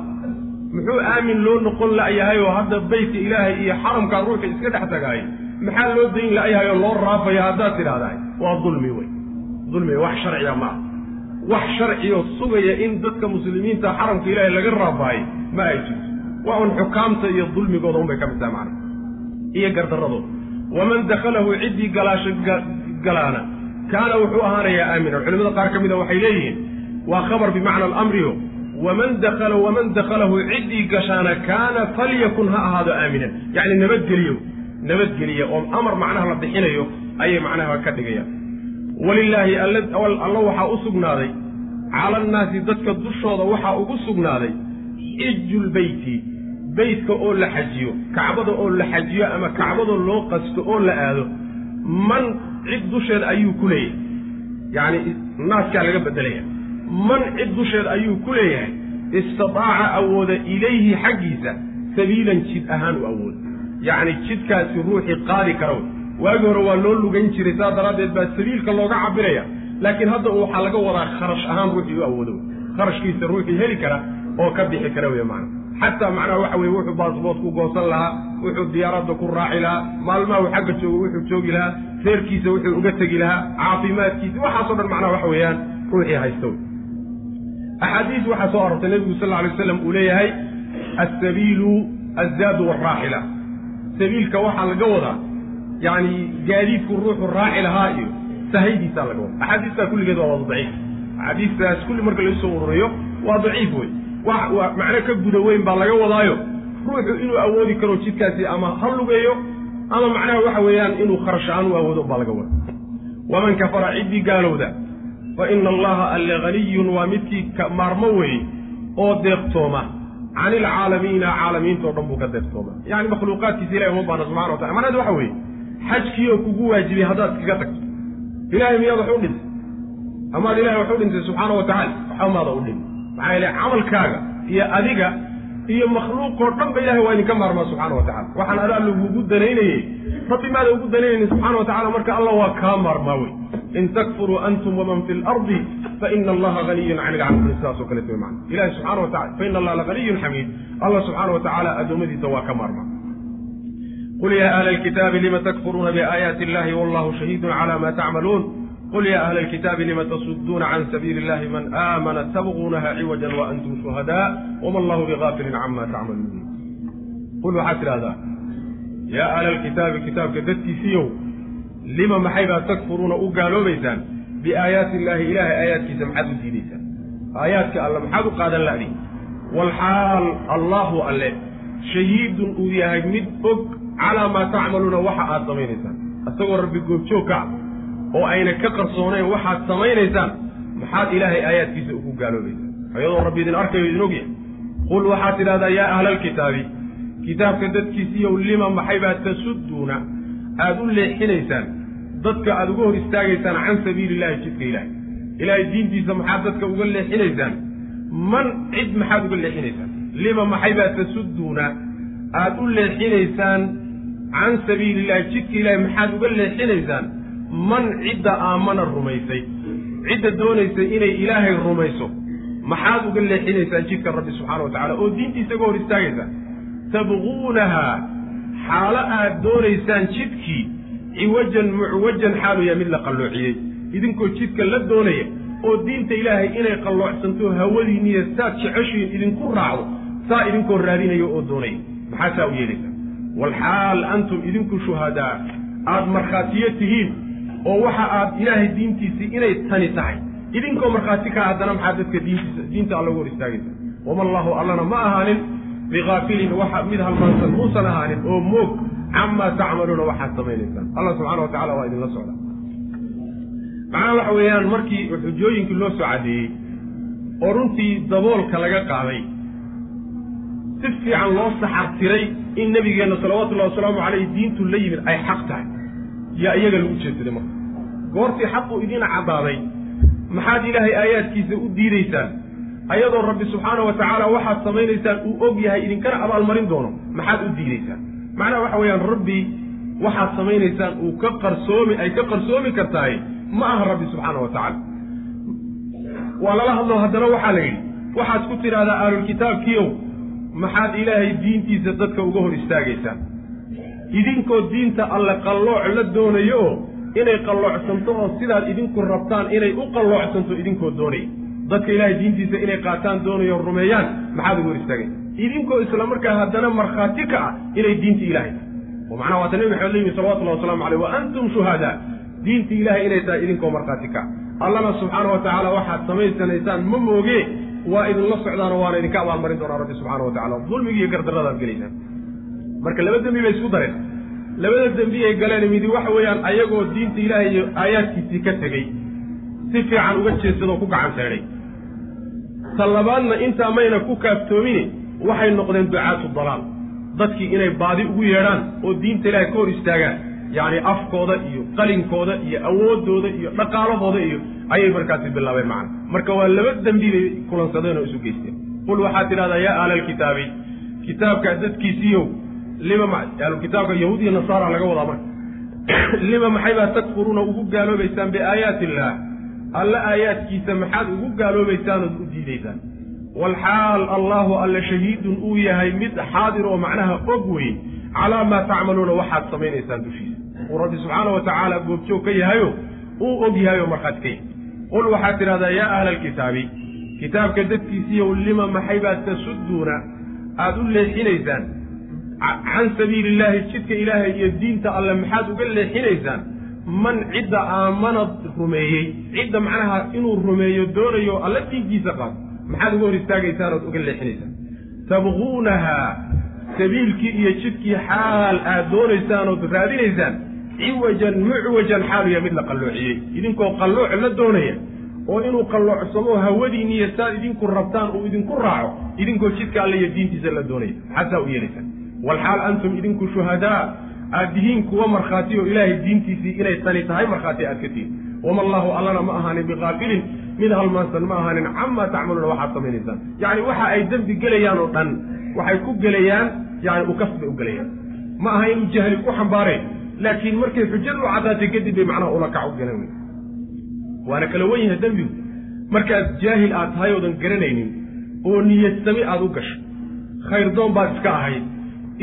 Speaker 1: muxuu aamin loo noqon la'yahay oo hadda beytka ilaahay iyo xaramkaa ruuxa iska dhex tagaay. Maxaa loo dayn la'yahay oo loo raafaya haddaad tidhaahdahay waa dulmi wey. Dulmi wax sharciga ma ah wax sharcioo sugaya in dadka muslimiinta xaramka ilaahay laga raafaayo ma ay jirto. Waa un xukaamta iyo dulmigooda unbay ka mid tahay macna. Iyo gardarradooda. Waman dakhalahu ciddii galaasha galaana. Kaana wuxuu ahaanayaa aaminan culimada qaar ka mida waxay leeyihiin waa khabar bimacna alamrio waman dakala waman dakhalahu ciddii gashaana kaana falyakun ha ahaado aaminan yacni nabadgeliyo nabadgeliya oo amar macnaha la bixinayo ayay macnaha ka dhigayaan walilaahi alla waxaa u sugnaaday cala annaasi dadka dushooda waxaa ugu sugnaaday xijulbeyti beytka oo la xajiyo kacbada oo la xajiyo ama kacbada loo qasto oo la aado man cid dusheed ayuu ku leeyahay yacni naaskaa laga beddelaya man cid dusheed ayuu ku leeyahay istataaca awooda ilayhi xaggiisa sabiilan jid ahaan u awooda yacni jidkaasi ruuxii qaadi kara wey waagi hore waa loo lugan jiray saas daraaddeed baa sabiilka looga cabiraya laakiin hadda waxaa laga wadaa kharash ahaan ruuxii u awoodo wey kharashkiisa ruuxii heli kara oo ka bixi kara wey macana xataa macnaha waxa weye wuxuu baasboort ku goosan lahaa wuxuu diyaaradda ku raaci lahaa maalmaha uu xagga joogo wuxuu joogi lahaa reerkiisa wuxuu uga tegi lahaa caafimaadkiisa waxaasoo dhan macnaha waxa weeyaan ruuxii haysta wey axaadiis waxaa soo arortay nebigu sal alay waslam uu leeyahay assabiilu azzaadu waraaxila sabiilka waxaa laga wadaa yacni gaadiidku ruuxu raaci lahaa iyo sahaydiisaa laga wadaa axaadiistaa kulligeed waa wada daciif axaadiistaas kulli marka lagu soo ururiyo waa daciif wey macno ka guda weyn baa laga wadaayo ruuxu inuu awoodi karo jidkaasi ama ha lugeeyo ama macnaha waxa weeyaan inuu kharash ahaan u awoodo baa laga wada waman kafara ciddii gaalowda fa ina allaha alle haniyun waa midkii maarmo weeye oo deeqtooma. Can ilcaalamiina caalamiintao dhan buu ka deeqtooma. Yani makhluuqaadkiisa ilahi uma baana subxana watala macnaheed waxa weeye xajkiioo kugu waajibiyey haddaad iskaga tagto. Ilahay miyaad wax u dhintay? Amaad ilahay wax u dhintay subxaana wa tacala waxba maada u dhin maxaa yeele camalkaaga iyo adiga iyo makhluuqoo dhan ba ilahay waa idinka maarmaa subxaana wa tacala waxaan adaa lagugu danaynayey. Rabbi maada ugu danaynayni subxana wa tacala marka alla waa kaa maarmaa wey in takfuruu antum waman fi lardi faina allaha haniyun can ilcaalamiin sidaasoo kaleeto wey macana ilahi subxana wa tacala faina allaha lahaniyun xamiid allah subxaana wa tacaala addoommadiisa waa ka maarmaa qul ya ahla alkitaabi lima takfuruuna biaayaati illahi wallahu shahiidun cala ma tacmaluun qul ya ahla alkitaabi lima tasuduuna can sabiili illahi man aamana tabquunaha ciwajan wa antum shuhadaa wama allahu bigaafilin cama tacmaluun qul waxaad tidhahdaa yaa ahla alkitaabi kitaabka dadkiisiiyow lima maxay baad takfuruuna u gaaloobaysaan? Biaayaati illaahi ilaahay aayaadkiisa maxaad u diidaysaan? Aayaadka alle maxaad u qaadan la'di walxaal allaahu alle shahiidun uu yahay mid og calaa maa tacmaluuna waxa aad samaynaysaan. Isagoo rabbi goobjoogka ah oo ayna ka qarsoonayn waxaad samaynaysaan maxaad ilaahay aayaadkiisa ugu gaaloobaysaan. Ayadoo rabbi idin arkayo idin ogyahay qul waxaad tidhahdaa yaa ahla alkitaabi kitaabka dadkiisiiyow lima maxay baad tasudduuna? Aada u leexinaysaan dadka aada uga hor istaagaysaan can sabiili illahi jidka ilaahay ilaahay diintiisa maxaad dadka uga leexinaysaan? Man cid maxaad uga leexinaysaan? Lima maxay baad tasudduuna? Aada u leexinaysaan can sabiili illahi jidka ilaahay maxaad uga leexinaysaan? Man cidda aamana rumaysay? Cidda doonaysay inay ilaahay rumayso? Maxaad uga leexinaysaan jidka rabbi subxana wa tacala oo diintiisa uga hor istaagaysaan? Tabquunahaa xaalo aad doonaysaan jidkii ciwajan mucwajan xaalu yahay mid la qalloociyey. Idinkoo jidka la doonaya oo diinta ilaahay inay qalloocsanto hawadiinniyo saad jeceshiin idinku raacdo saa idinkoo raadinaya oo doonaya. Maxaa saa u yeelaysaa? Walxaal antum idinku shuhadaa. Aad markhaatiyo tihiin oo waxa aad ilaahay diintiisii inay tani tahay. Idinkoo markhaati kaa haddana maxaad dadka diintiisa diinta alla uga hor istaagaysa? Wama allaahu allana ma ahaanin bigaafilin waxa mid halmaansan muusan ahaanin oo moog camaa tacmaluuna waxaad samaynaysaan. Allah subxana wa tacala waa idinla socda. Macnaha waxa weeyaan markii xujooyinkii loo soo caddeeyey oo runtii daboolka laga qaaday si fiican loo saxartiray in nebigeenna salawatullahi wasalaamu caleyh diintu la yimid ay xaq tahay. Yaa iyaga lagu jeedsaday marka. Goortii xaqu idiin caddaaday maxaad ilaahay aayaadkiisa u diidaysaan? Ayadoo rabbi subxaana wa tacaala waxaad samaynaysaan uu og yahay idinkana abaalmarin doono maxaad u diidaysaan macnaha waxa weeyaan rabbi waxaad samaynaysaan uu ka qarsoomi ay ka qarsoomi kartahay ma aha rabbi subxaana wa tacaala. Waa lala hadlo haddana waxaa la yidhi waxaad ku tidhaahdaa ahlulkitaabkiiow maxaad ilaahay diintiisa dadka uga hor istaagaysaan idinkoo diinta alle qallooc la doonayo oo inay qalloocsanto oo sidaad idinku rabtaan inay u qalloocsanto idinkoo doonaya dadka ilaahay diintiisa inay qaataan doonayo rumeeyaan maxaad uga hor istaagaysa idinkoo isla markaa haddana markhaati ka ah inay diinta ilahay tahay. Oo macnaha waata nebi maxamed la yimi salawatullahi waslamu caleyh wa antum shuhadaa. Diinta ilaahay inay tahay idinkoo markhaati ka ah. Allana subxaana wa tacaala waxaad samaysanaysaan ma mooge waa idinla socdaano waana idinka abaalmarin doonaa rabbi subxaana wa tacala dulmigi iyo gardarradaad gelaysaan. Marka laba dembi bay isku dareen. Labada dembi ay galeen midi waxa weeyaan ayagoo diinta ilaahay iyo aayaadkiisii ka tegey. Si fiican uga jeedsadoo ku gacan seedhay ta labaadna intaa mayna ku kaaftoomine waxay noqdeen ducaatu dalaal. Dadkii inay baadi ugu yeedhaan oo diinta ilaahay ka hor istaagaan yacni afkooda iyo qalinkooda iyo awooddooda iyo dhaqaalahooda iyo ayay markaasi bilaabeen macna. Marka waa laba dembi bay kulansadeen oo isu geysteen qul waxaad tidhahdaa yaa ahla alkitaabi kitaabka dadkiisiiyow lima ahlukitaabka yahuud iyo nasaara laga wadaa marka. Lima maxaybaa takfuruuna ugu gaaloobaysaan biaayaati illaah? Alle aayaadkiisa maxaad ugu gaaloobaysaan ood u diidaysaan walxaal allahu alle shahiidun uu yahay mid xaadir oo macnaha og weye calaa maa tacmaluuna waxaad samaynaysaan dushiisa uu rabbi subxaana wa tacaala goobjoog ka yahayo uu og yahay oo markhaati ka yahy qul waxaad tidhahdaa yaa ahla alkitaabi kitaabka dadkiisiiyow lima maxaybaad tasudduuna aada u leexinaysaan can sabiili illaahi jidka ilaahay iyo diinta alle maxaad uga leexinaysaan man cidda aamanad rumeeyey cidda macnaha inuu rumeeyo doonayo alla diinkiisa qaado maxaad uga hor istaagaysaan ood uga leexinaysaan tabquunahaa sabiilkii iyo jidkii xaal aad doonaysaan ood raadinaysaan ciwajan mucwajan xaaluya mid la qalloociyey. Idinkoo qallooc la doonaya oo inuu qalloocsamo hawadiinni iyo saad idinku rabtaan uu idinku raaco idinkoo jidka alle iyo diintiisa la doonaya. Xasaa u yeelaysaan? Walxaal antum idinku shuhadaa aad tihiin kuwa markhaati oo ilaahay diintiisii inay tani tahay markhaati aad ka tihiin wama allaahu allana ma ahaanin biqaafilin mid halmaansan ma ahaanin. Camaa tacmaluuna waxaad samaynaysaan. Yacni waxa ay dembi gelayaan oo dhan waxay ku gelayaan yani ukaf bay u gelayaan. Ma aha inuu jahli ku xambaareen laakiin markay xujadu caddaatay kadib bay macnaha ula kac u galan wey waana kala wen yahay dembigu markaad jaahil aad tahay oodan garanaynin oo niyadsami aad u gasho. Khayrdoon baad iska ahayd.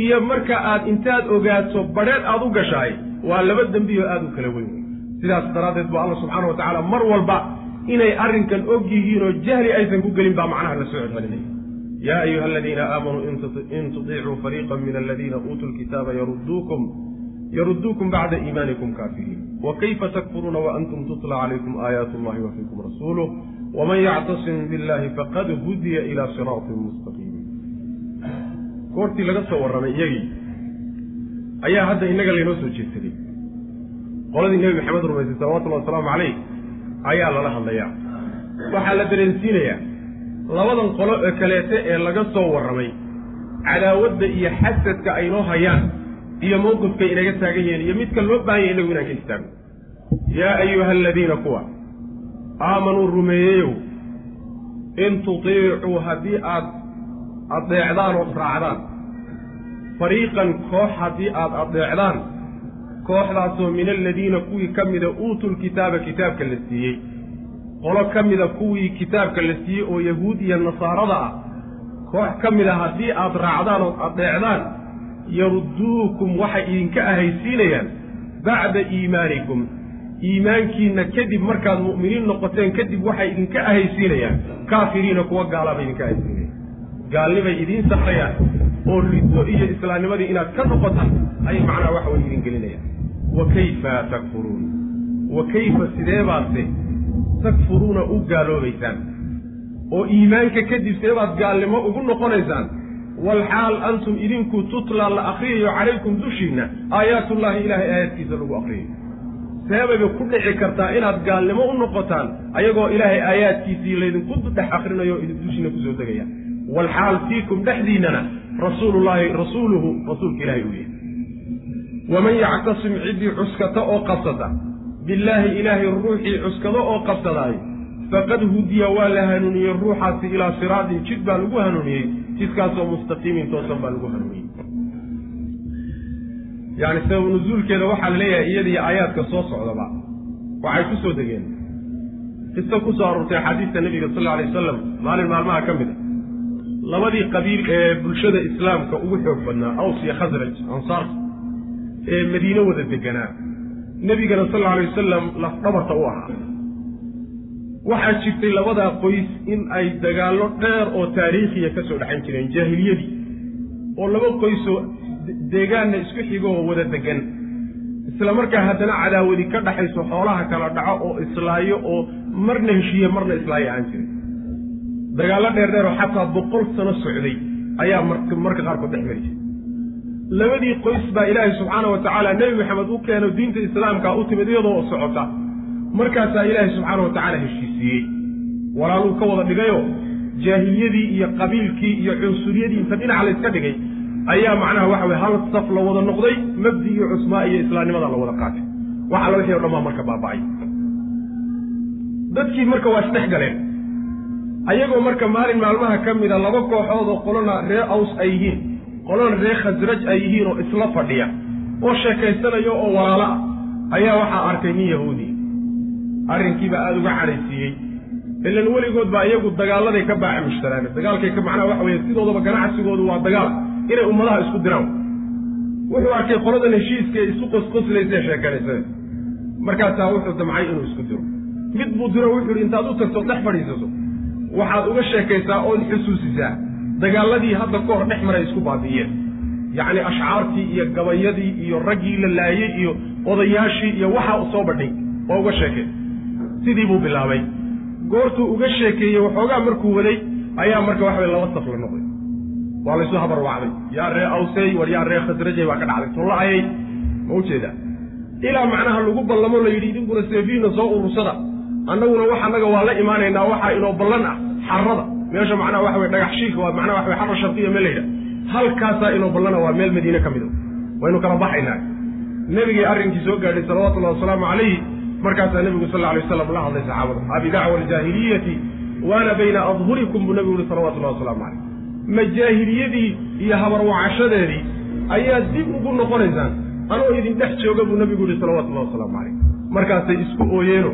Speaker 1: Iyo marka aad intaad ogaato badheed aad u gashaay waa laba dembi oo aada u kala weyn. wey sidaas daraaddeed ba alla subxaana wa mar walba inay arrinkan og yihiin oo jahli aysan ku gelin baa macnaha la soo celcelinaya. Yaa ayuha aladiina aamanuu in tudiicuu fariiqa min aladiina uutuu lkitaaba yarudduukum yarudduukum bacda iimaanikum kaafiriin wa kayfa takfuruuna waantum tutla calaykum aayaat allahi wa fiikum rasuuluh. Waman yactasim billahi faqad hudiya ilaa siraatin mustaqiim. Goortii laga soo warramay iyagii ayaa hadda innaga laynoo soo jeedsaday qoladii nebi maxamed rumaysay salawatullahi wasalaamu calayh ayaa lala hadlayaa. Waxaa la dareensiinayaa labadan qolo ee kaleete ee laga soo warramay cadaawadda iyo xasadka aynoo hayaan iyo mawqifkay inaga taagan yihiin iyo midka loo baahan yahy inagu inaan ka istaagno yaa ayuha aladiina kuwa aamanuu rumeeyeyow in tutiicuu haddii aad adeecdaan ood raacdaan. Fariiqan koox haddii aad adeecdaan kooxdaasoo min aladiina kuwii ka mida uutuu lkitaaba kitaabka la siiyey. Qolo ka mida kuwii kitaabka la siiyey oo yahuud iyo nasaarada ah. Koox ka mida haddii aad raacdaan ood adeecdaan yarudduukum waxay idinka ahaysiinayaan bacda iimaanikum. Iimaankiinna kadib markaad mu'miniin noqoteen kadib waxay idinka ahaysiinayaan. Kaafiriina kuwa gaalaabay idinka ahaysiinayaan. Gaalnibay idiin safrayaan oo riddo iyo islaamnimadii inaad ka noqotaan ayay macnaha waxa way idin gelinayaan wa kayfa takfuruun wa kayfa sideebaadse takfuruuna u gaaloobaysaan oo iimaanka kadib seebaad gaalnimo ugu noqonaysaan walxaal antum idinku tutla la akriyayo calaykum dushiinna aayaatullaahi ilaahay aayaadkiisa lagu akriyayo seebayba ku dhici kartaa inaad gaalnimo u noqotaan ayagoo ilaahay aayaadkiisii laydinku dhex akrinayo idin dushiina ku soo degaya walxaal fiikum dhexdiinnana rasuulullaahi rasuuluhu rasuulka ilaahay uu yahay waman yactasim ciddii cuskata oo qabsata billaahi ilaahay ruuxii cuskado oo qabsadaayo faqad hudiya waa la hanuuniyey ruuxaasi ilaa siraatin jid baa lagu hanuuniyey jidkaasoo mustaqiimin toosan baa lagu hanuuniyey yani sabab nusuulkeeda waxaa la leeyahay iyadii aayaadka soo socdaba waxay ku soo degeen qiso ku soo aroortay axaadiista nebiga sal alay wasalam maalin maalmaha ka mid a labadii qabiil ee bulshada islaamka ugu xoog badnaa aws iyo khasraj ansaarta ee madiine wada deganaa. Nebigana sal alay wasalam lafdhabarta u ahaa. Waxaa jirtay labadaa qoys in ay dagaallo dheer oo taariikhiya ka soo dhexan jireen jaahiliyadii. Oo laba qoysoo deegaanna isku xigo oo wada degan. Isla markaa haddana cadaawadi ka dhaxayso xoolaha kala dhaco oo islaayo oo marna heshiiye marna islaayo aan jirin. Dagaallo dheer dheer oo xataa boqol sano socday ayaa marka qaarkood dhex mari jiray labadii qoys baa ilaahay subxaana wa tacaala nebi maxamed u keeno diinta islaamka u timid iyadoo socota. Markaasaa ilaahay subxaana wa tacaala heshiisiiyey walaaluu ka wada dhigayo jaahiliyadii iyo qabiilkii iyo cunsuriyadii inta dhinaca la yska dhigay ayaa macnaha waxa weye hal saf la wada noqday mabdi iyo cusmaa iyo islaamnimada la wada qaatay. Wax alla wixii o dhan marka baaba'ay. Dadkii marka waa isdhex galeen. Ayagoo marka maalin maalmaha ka mida laba kooxood oo qolona ree aws ay yihiin qolona ree khasraj ay yihiin oo isla fadhiya oo sheekaysanayo oo walaalo ah ayaa waxaa arkay nin yahuudi. Arrinkiibaa aada uga cadhaysiiyey. Ilan weligood baa iyagu dagaaladay ka baaca mushtaraan dagaalkay ka macnaha waxa weeye sidoodaba ganacsigoodu waa dagaal. Inay ummadaha isku diraan. Wuxuu arkay qoladan heshiiska ee isu qosqoslaysa sheekanaysada markaasaa wuxuu damcay inuu isku diro. Mid buu diro wuxuu yidhi intaad u tagto dhex fadhiisato. Waxaad uga sheekaysaa ood xusuusisaa dagaaladii hadda ka hor dhex maray isku baabi'iyeen yacni ashcaartii iyo gabayadii iyo raggii la laayey iyo odayaashii iyo waxaa soo badhay oo uga sheekay sidii buu bilaabay. Goortuu uga sheekeeyey waxoogaa markuu waday ayaa marka waxa way laba saf la noqday. Waa laysu habar wacday. Yaa ree awsey war yaa ree khasrajey baa ka dhacday. Tulla-ayay ma u jeedaa ilaa macnaha lagu ballamo la yidhi idinkuna seefiina soo urursada annaguna wax annaga waa la imaanaynaa waxaa inoo ballan ah xarrada meesha macnaha waxa dhagax shiilka waa macnaha waxa wey xarra shardiya meel layidha halkaasaa inoo ballana waa meel madiine ka mida waynu kala baxaynaa nebigii arrinkii soo gaadhay salawatullahi wasalaamu calayhi markaasaa nebigu sal alay waslam la hadlay saxaabada abidacwa aljaahiliyati waana bayna adhurikum buu nebigu yihi salawatullahi wasalaamu calayh ma jaahiliyadii iyo habarwacashadeedii ayaa dib ugu noqonaysaan anoo idin dhex jooga buu nebigu yihi salawatullahi wasalaamu calayh markaasay isku ooyeeno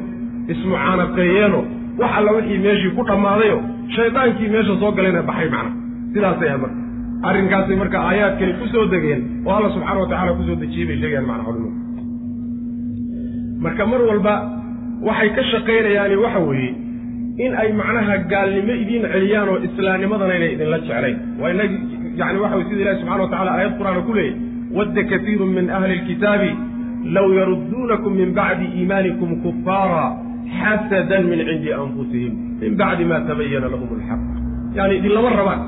Speaker 1: ismucaanaqeeyeeno wax alla wixii meeshii ku dhammaadayo shaydaankii meesha soo galayna baxay macna. Sidaasay ahayd marka. Arrinkaasay marka aayaadkani ku soo degeen oo alla subxaana wa tacala ku soo dejiyey bay sheegayaan macna culimadu marka mar walba waxay ka shaqaynayaani waxa weeye in ay macnaha gaalnimo idiin celiyaan oo islaamnimadana inay idinla jeclayn. Waa inagi yani waxa wey sida ilahi subxana wa tacala aayad qur'aana ku leeyay wadda katiirun min ahli lkitaabi law yarudduunakum min bacdi iimaanikum kufaara xasadan min cindi anfusihim min bacdi ma tabayana lahum alxaq yani idinlama rabaan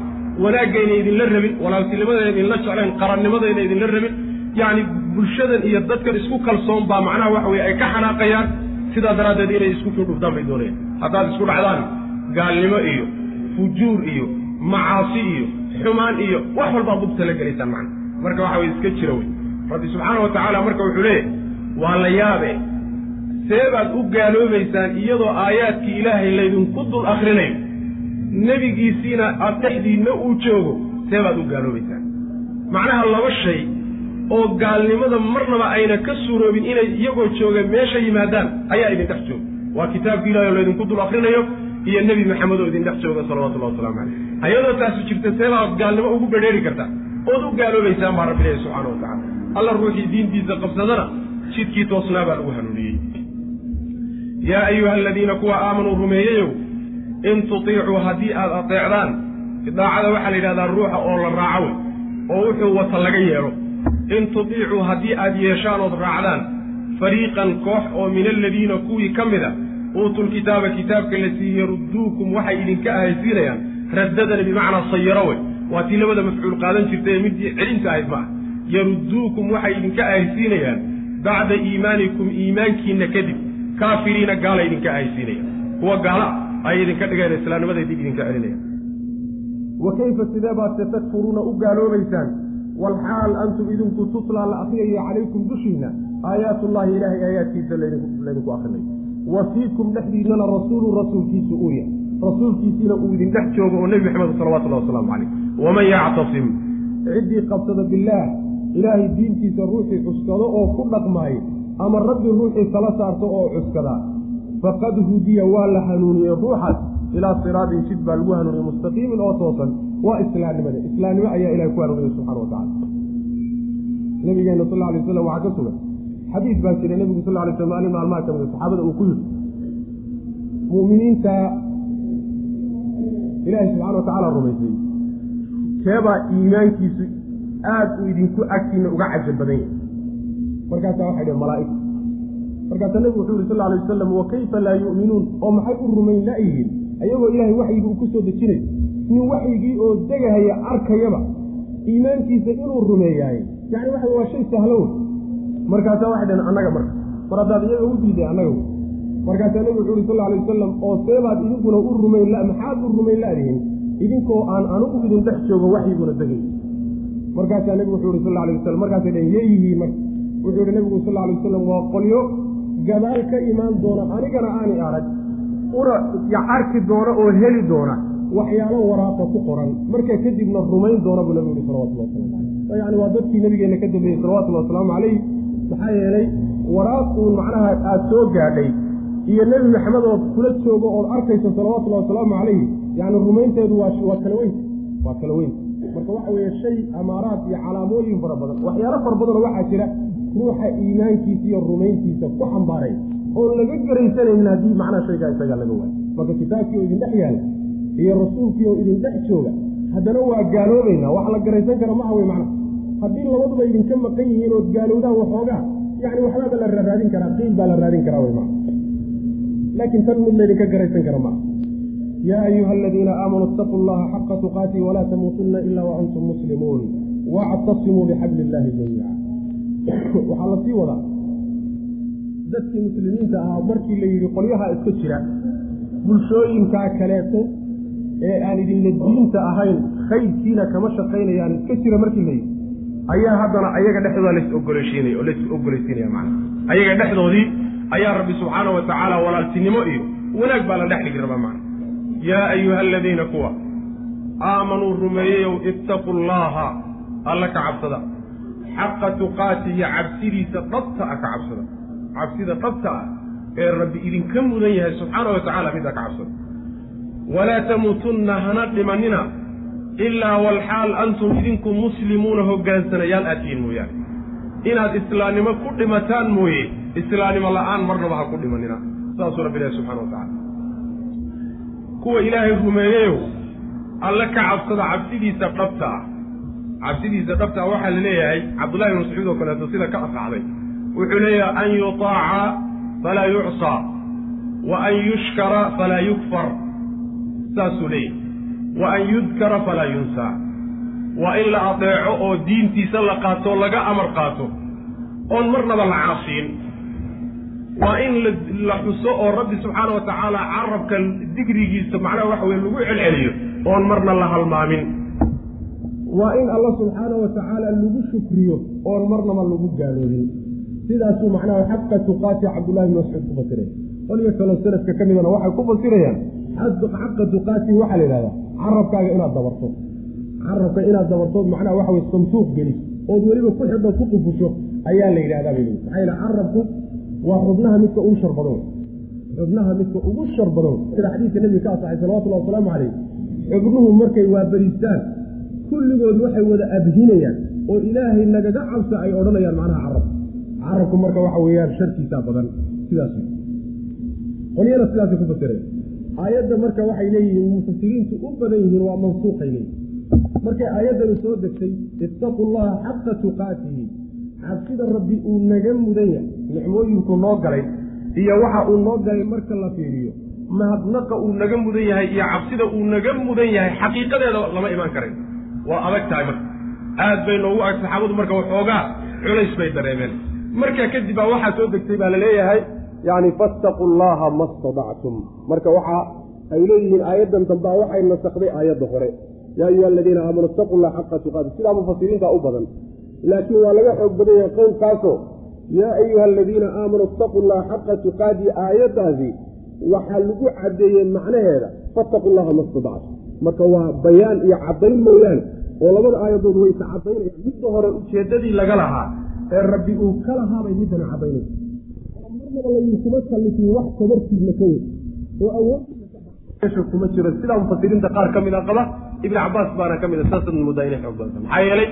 Speaker 1: wanaagayna idinla rabin walaaltinimadayna idinla jeclayn qarannimadayna idinla rabin yacni bulshadan iyo dadkan isku kalsoon baa macnaha waxa weye ay ka xanaaqayaan sidaa daraaddeed inay isku soo dhuftaan bay doonayaan haddaad isku dhacdaan gaalnimo iyo fujuur iyo macaasi iyo xumaan iyo wax walbaad dubta la gelaysaan macna marka waxa weye iska jira wey rabbi subxaana wa tacaala marka wuxuu leeyahy waa la yaabe seebaad u gaaloobaysaan iyadoo aayaadkii ilaahay laydinku dul akrinayo nebigiisiina aad dhexdiinna uu joogo seebaad u gaaloobaysaan. Macnaha laba shay oo gaalnimada marnaba ayna ka suuroobin inay iyagoo jooga meesha yimaadaan ayaa idin dhex jooga. Waa kitaabki ilahi oo laydinku dul akrinayo iyo nebi maxamed oo idin dhex jooga salawatullahi wasalaamu caleyh ayadoo taasu jirta seebaad gaalnimo ugu bedheeri kartaa ood u gaaloobaysaan baa rabbi ilahi subxaana wa tacala alla ruuxii diintiisa qabsadana jidkii toosnaa baa lagu hanuuniyey yaa ayuha aladiina kuwa aamanuu rumeeyeyow in tutiicuu haddii aad ateecdaan idaacada waxaa la yidhahdaa ruuxa oo la raaco wey oo wuxuu wata laga yeedho in tutiicuu haddii aad yeeshaan ood raacdaan fariiqan koox oo min aladiina kuwii ka mid a uutuulkitaaba kitaabka la siiyey yarudduukum waxay idinka ahaysiinayaan raddadan bimacnaa sayaro wey. Waa tii labada mafcuul qaadan jirtay ee midii celinta ahayd ma ah yarudduukum waxay idinka ahaysiinayaan bacda iimaanikum iimaankiinna kadib kaafiriina gaala idinka ahaysiinayaan kuwa gaala ayay idinka dhigeen islaamnimaday dib idinka celinayaan. Wa kayfa sidee baad se takfuruuna u gaaloobaysaan? Walxaal antum idinku tuslaa la akriyayo calaykum dushiinna. Aayaatullahi ilaahay aayaadkiisa laydinku akrinayo wa fiikum dhexdiinnana rasuulu rasuulkiisu uu yahay. Rasuulkiisiina uu idin dhex joogo oo nebi maxamed salawatullahi wasalaamu calayh. Waman yactasim? Ciddii qabsada billaah ilaahay diintiisa ruuxii cuskado oo ku dhaqmaayo ama rabbi ruuxii kala saarto oo cuskadaa faqad hudiya waa la hanuuniyey ruuxaas ilaa siraatin jid baa lagu hanuuniyey mustaqiimin oo toosan. Waa islaamnimada islaamnimo ayaa ilahay ku hanuuniyey subxana wa tacala nabigeena sal alay waslam waxaa ka sugan xadiis baa jira. Nebigu sal lay sl maalin maalmaha ka mida saxaabada uu ku yidhi mu'miniinta ilaahay subxana wa tacaala rumaysay. Keebaa iimaankiisu aad uu idinku agtiina uga cajab badan yahay markaasaa waxay dhhen malaa'igta markaasaa nebigu wuxuu yihi sal alay wasalam wa kayfa laa yu'minuun? Oo maxay u rumayn la'yihiin ayagoo ilaahay waxyigii uu ku soo dejinay nin waxyigii oo degahaya arkayaba iimaankiisa inuu rumeeyaay yani waxa waa shay sahlo wey markaasaa waxay dhaheen annaga marka mar haddaad iyaga u diiday annaga wey markaasaa nebigu wuxuu yihi sal alay wasalam oo seebaad idinkuna u rumayn maxaad u rumayn la'dihin idinkoo aan anugu idin dhex joogo waxyiguna degay. Markaasaa nebigu wuxuu yihi sal alay wasalam markaasay dhaheen yeeyihiin marka wuxuu yihi nebigu sal alay wasalam waa qolyo gadaal ka imaan doona anigana aani arag. Una arki doona oo heli doona. Waxyaalo waraaqa ku qoran. Marka kadibna rumayn doona buu nabigu yihi salawatullah waslamu caleyh yani waa dadkii nabigeenna ka dambeeyey salawatullhi wasalaamu calayh maxaa yeelay waraaq uun macnaha aada soo gaadhay iyo nebi maxamed oo kula joogo ood arkayso salawatullahi wasalaamu calayh yani rumaynteedu waa kala weynta waa kala weynta marka waxa weeye shay amaaraad iyo calaamooyin fara badan. Waxyaalo fara badanoo waxaa jira ruuxa iimaankiisa iyo rumayntiisa ku xambaaray oon laga garaysanaynin haddii macnaha shaygaa isagaa laga waayo. Marka kitaabkii oo idin dhex iyo rasuulkii oo idin dhex jooga haddana waa gaaloobaynaa wax la garaysan kara maha wey macnaha. Haddii labaduba idinka maqan yihiin ood gaalowdaan waxoogaa yani waxbaaba la raaraadin karaa qiil baa la raadin karaa wey maa laakiin tan mid laydinka garaysan kara maa yaa ayuha aladiina aamanuu itaquu llaha xaqa tuqaatii walaa tamuutunna ila waantum muslimuun. Wactasimuu bixabli illaahi jamiica waxaa la sii wadaa. Dadkii muslimiinta ahaa markii la yidhi qolyaha iska jira bulshooyinkaa kaleeto ee aan idinla diinta ahayn khayrkiina kama shaqaynayaan iska jira markii la yidhi. Ayaa haddana ayaga dhexdooda lays ogolaysiinaya oo lays ogolaysiinaya macana ayaga dhexdoodii ayaa rabbi subxaana wa tacaala walaaltinimo iyo wanaag baa la dhex dhigi rabaa macana yaa ayuha aladiina kuwa aamanuu rumeeyeyow ittaquu llaaha alla ka cabsada xaqa tuqaatihi cabsidiisa dhabta ah ka cabsada cabsida dhabta ah ee rabbi idinka mudan yahay subxaana wa tacala midaa ka cabsada walaa tamuutunna hana dhimanina ilaa walxaal antum idinku muslimuuna hogaansanayaal aad tihiin mooyaane. Inaad islaamnimo ku dhimataan mooye islaamnimo la'aan marnaba ha ku dhimanina. Saasuu rabbi ilahi subxana wa tacala kuwa ilaahay rumeeyeyow alle ka cabsada cabsidiisa dhabta ah cabsidiisa dhabtaa waxaa la leeyahay cabdullahi ibn mascuud oo kaleeto sida ka asaxday wuxuu leeyahay an yutaaca falaa yucsaa wa an yushkara falaa yukfar. Saasuu leeyahay. Wa an yudkara falaa yunsaa waa in la adeeco oo diintiisa la qaatoo laga amar qaato. Oon marnaba la caasiin waa in la xuso oo rabbi subxaana wa tacaala carabka digrigiisa macnaha waxa weye lagu celceliyo oon marna la halmaamin waa in alla subxaana wa tacaala lagu shukriyo oon marnaba lagu gaaloobin. Sidaasuu macnaha xaqa tuqaati cabdullahi bn mascuud ku fasiray qoliga kaloo salafka ka midana waxay ku fasirayaan xaqa tuqaati waxaa la yidhahdaa carabkaaga inaad dabarto. Carabka inaad dabartood macnaha waxa weye santuuq gelis ood weliba ku xidho ku qufusho ayaa la yidhahdaa bay maxaa yidhaha carabku waa xubnaha midka ugu shar badan. Xubnaha midka ugu shar badan. Sida xadiidka nebiga ka asaxay salawatullahi wasalaamu calayh xubnuhu markay waabariistaan kulligood waxay wada abhinayaan oo ilaahay nagaga cabsa ay odhanayaan macnaha carab. Carabku marka waxa weeyaan sharkiisaa badan sidaas qolyana sidaasay ku fasireen aayadda marka waxay leeyihiin mufasiriintu u badan yihiin waa mansuuqay leeyihiin markay aayaddani soo degtay ittaquu llaha xaqa tuqaatihi cabsida rabbi uu naga mudan yahay nicmooyinku noo galay iyo waxa uu noo galay marka la fiiriyo. Mahadnaqa uu naga mudan yahay iyo cabsida uu naga mudan yahay xaqiiqadeeda lama imaan karay waa adag tahay marka. Aad bay noogu ag saxaabadu marka waxoogaa culays bay dareemeen. Marka kadib baa waxaa soo degtay baa la leeyahay yani fattaquu llaha ma stadactum marka waxa ay leeyihiin aayaddan dambaa waxay nasakday aayadda hore. Yaa ayuha aladiina aamanuu ittaqu llah xaqa tuqaati sidaa mufasiriinta u badan. Laakiin waa laga xoog badan yahay qowlkaasoo yaa ayuha aladiina aamanuu ittaquu llaha xaqa tuqaati aayaddaasi waxaa lagu caddeeyey macnaheeda fattaqu llaha ma stadactum marka waa bayaan iyo caddayn mooyaane oo labada aayadood way isa caddaynayaan. Midda hore ujeeddadii laga lahaa ee rabbi uu ka lahaabay middana caddaynaysa marnaba laydinkuma kallifin wax tabartiidna ka wey oo awoodmeesha kuma jiro sidaa mufasiriinta qaar ka mid a qaba ibni cabbaas baana ka mid a saasad muddaa inay xoog badanta maxaa yeelay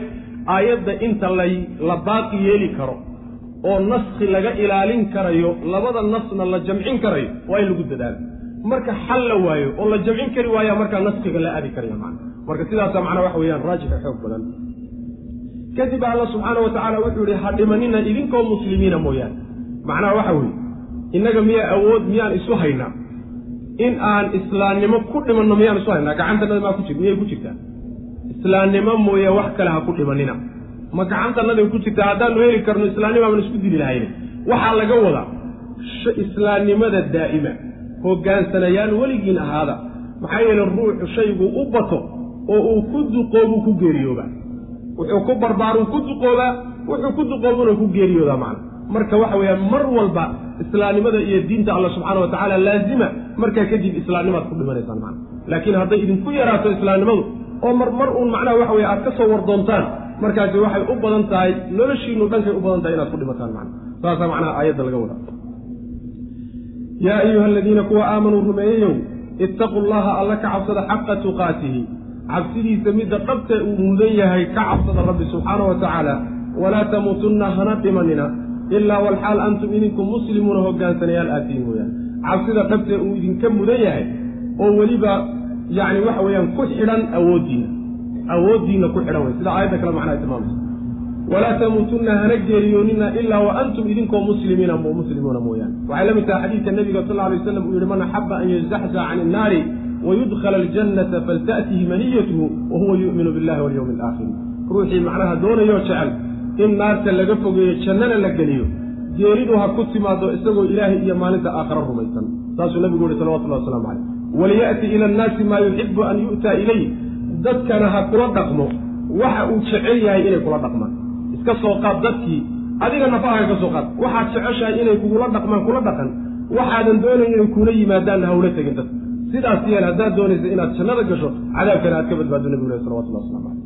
Speaker 1: aayadda inta lay la baaqi yeeli karo oo naski laga ilaalin karayo labada nasna la jamcin karayo waa in lagu dadaalo marka xal la waayo oo la jamcin kari waaya markaa naskiga la aadi karaya man marka sidaasa macnaa waxa weeyaan raajixa xoog badan. Kadib alla subxaana wa tacaala wuxuu yihi ha dhimanina idinkoo muslimiina mooyaane. Macnaha waxa weeye innaga miyaa awood miyaan isu haynaa? In aan islaamnimo ku dhimanno miyaan isu haynaa? Gacantanada maa ku jir miyay ku jirtaa? Islaamnimo mooye wax kale ha ku dhimanina. Ma gacantanada ku jirtaa? Haddaanu heli karno islaamnimo aman isku dili lahayne waxaa laga wadaa islaamnimada daa'ima hogaansanayaal weligiin ahaada. Maxaa yeele ruuxu shayguu u bato oo uu ku duqoobuu ku geeriyoobaa wuxuu ku barbaaruu ku duqoobaa wuxuu ku duqoobuna ku geeriyoodaa macna. Marka waxa weeyaan mar walba islaamnimada iyo diinta alla subxaana wa tacaala laazima markaa kadib islaamnimaad ku dhimanaysaan macna. Laakiin hadday idinku yaraato islaamnimadu oo mar mar uun macnaha waxa weye aad ka soo wardoontaan markaasi waxay u badan tahay noloshiinu dhankay u badan tahay inaad ku dhimataan macna. Saasaa macnaha aayadda laga wadaa yaa ayuha aladiina kuwa aamanuu rumeeyeyow ittaquu llaha alla ka cabsada xaqa tuqaatihi cabsidiisa midda dhabta uu mudan yahay ka cabsada rabbi subxaana wa tacaala walaa tamuutunna hana dhimanina ilaa walxaal antum idinku muslimuuna hogaansanayaal aatiin mooyaane cabsida dhabtee uu idinka mudan yahay oo weliba yacni waxa weeyaan ku xidhan awooddiinna awooddiinna ku xidhan wey sida aayadda kale macnaha tilmaamaysa walaa tamuutunna hana geeriyoonina ilaa wa antum idinkoo muslimiina muslimuuna mooyaane waxay la mid tahay xadiidka nebiga sal alay waslam uu yihi man axaba an yuzaxzaca cani innaari wayudkhala aljannata falta'tihi maniyatuhu wa huwa yu'minu billahi walyawmi alaakhiri ruuxii macnaha doonayoo jecel in naarta laga fogeeyo jannana la geliyo geeridu ha ku timaado isagoo ilaahay iyo maalinta aakhara rumaysan saasuu nabigu yihi salawatullahi waslamu caleyh waliya'ti ila annaasi maa yuxibu an yu'taa ilayh dadkana ha kula dhaqmo waxa uu jecel yahay inay kula dhaqmaan iska soo qaad dadkii. Adiga nafaha ka soo qaad. Waxaad jeceshahay inay kugula dhaqmaan kula dhaqan. Waxaadan doonayn inay kula yimaadaanna hawla tegin dadka. Sidaas yeel haddaad doonaysa inaad jannada gasho cadaabkana aad ka badbaado nabigu leh salawatullah waslamu caleyh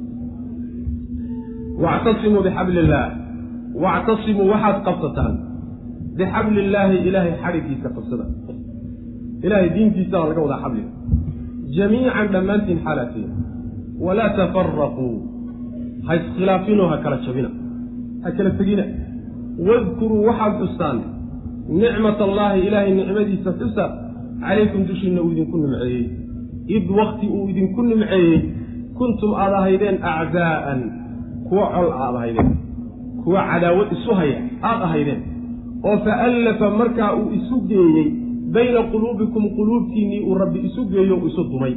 Speaker 1: wactasimuu bixabli illaah wactasimuu waxaad qabsataan. Bixabli illaahi ilaahay xadhiggiisa qabsada. Ilaahay diintiisana laga wadaa xabliga jamiican dhammaantiin xaalaatiina walaa tafaraquu ha iskhilaafinoo ha kala jabina ha kala tegina. Wadkuruu waxaad xustaan nicmat allaahi ilaahay nicmadiisa xusa calaykum dushiinna uu idinku nimceeyey. Id wakti uu idinku nimceeyey kuntum aad ahaydeen acdaa'an kuwa col aad ahaydeen. Kuwa cadaawad isu haya aad ahaydeen. Oo fa allafa markaa uu isu geeyey bayna quluubikum quluubtiinnii uu rabbi isu geeyo isu dumay.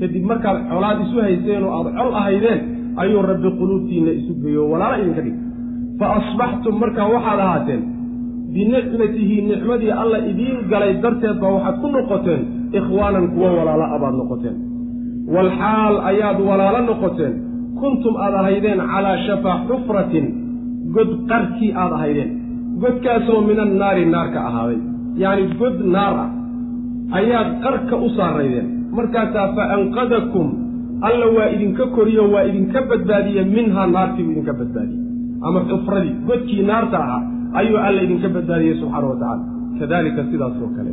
Speaker 1: Kadib markaad colaad isu hayseen oo aad col ahaydeen ayuu rabbi quluubtiinna isu geeyo. Walaala idinka dhig fa asbaxtum markaa waxaad ahaateen binicmatihi nicmadii alla idiin galay darteed baa waxaad ku noqoteen ikhwaanan kuwo walaala a baad noqoteen walxaal ayaad walaalo noqoteen. Kuntum aad ahaydeen calaa shafaa xufratin god qarkii aad ahaydeen. Godkaasoo min annaari naarka ahaaday. Yacni god naar ah. Ayaad qarka u saaraydeen. Markaasaa fa anqadakum alla waa idinka koriyo waa idinka badbaadiye minhaa naartiibuu idinka badbaadiyey ama xufradii godkii naarta ahaa ayuu alla idinka badbaadiyey subxaana wa tacala kadalika sidaasoo kale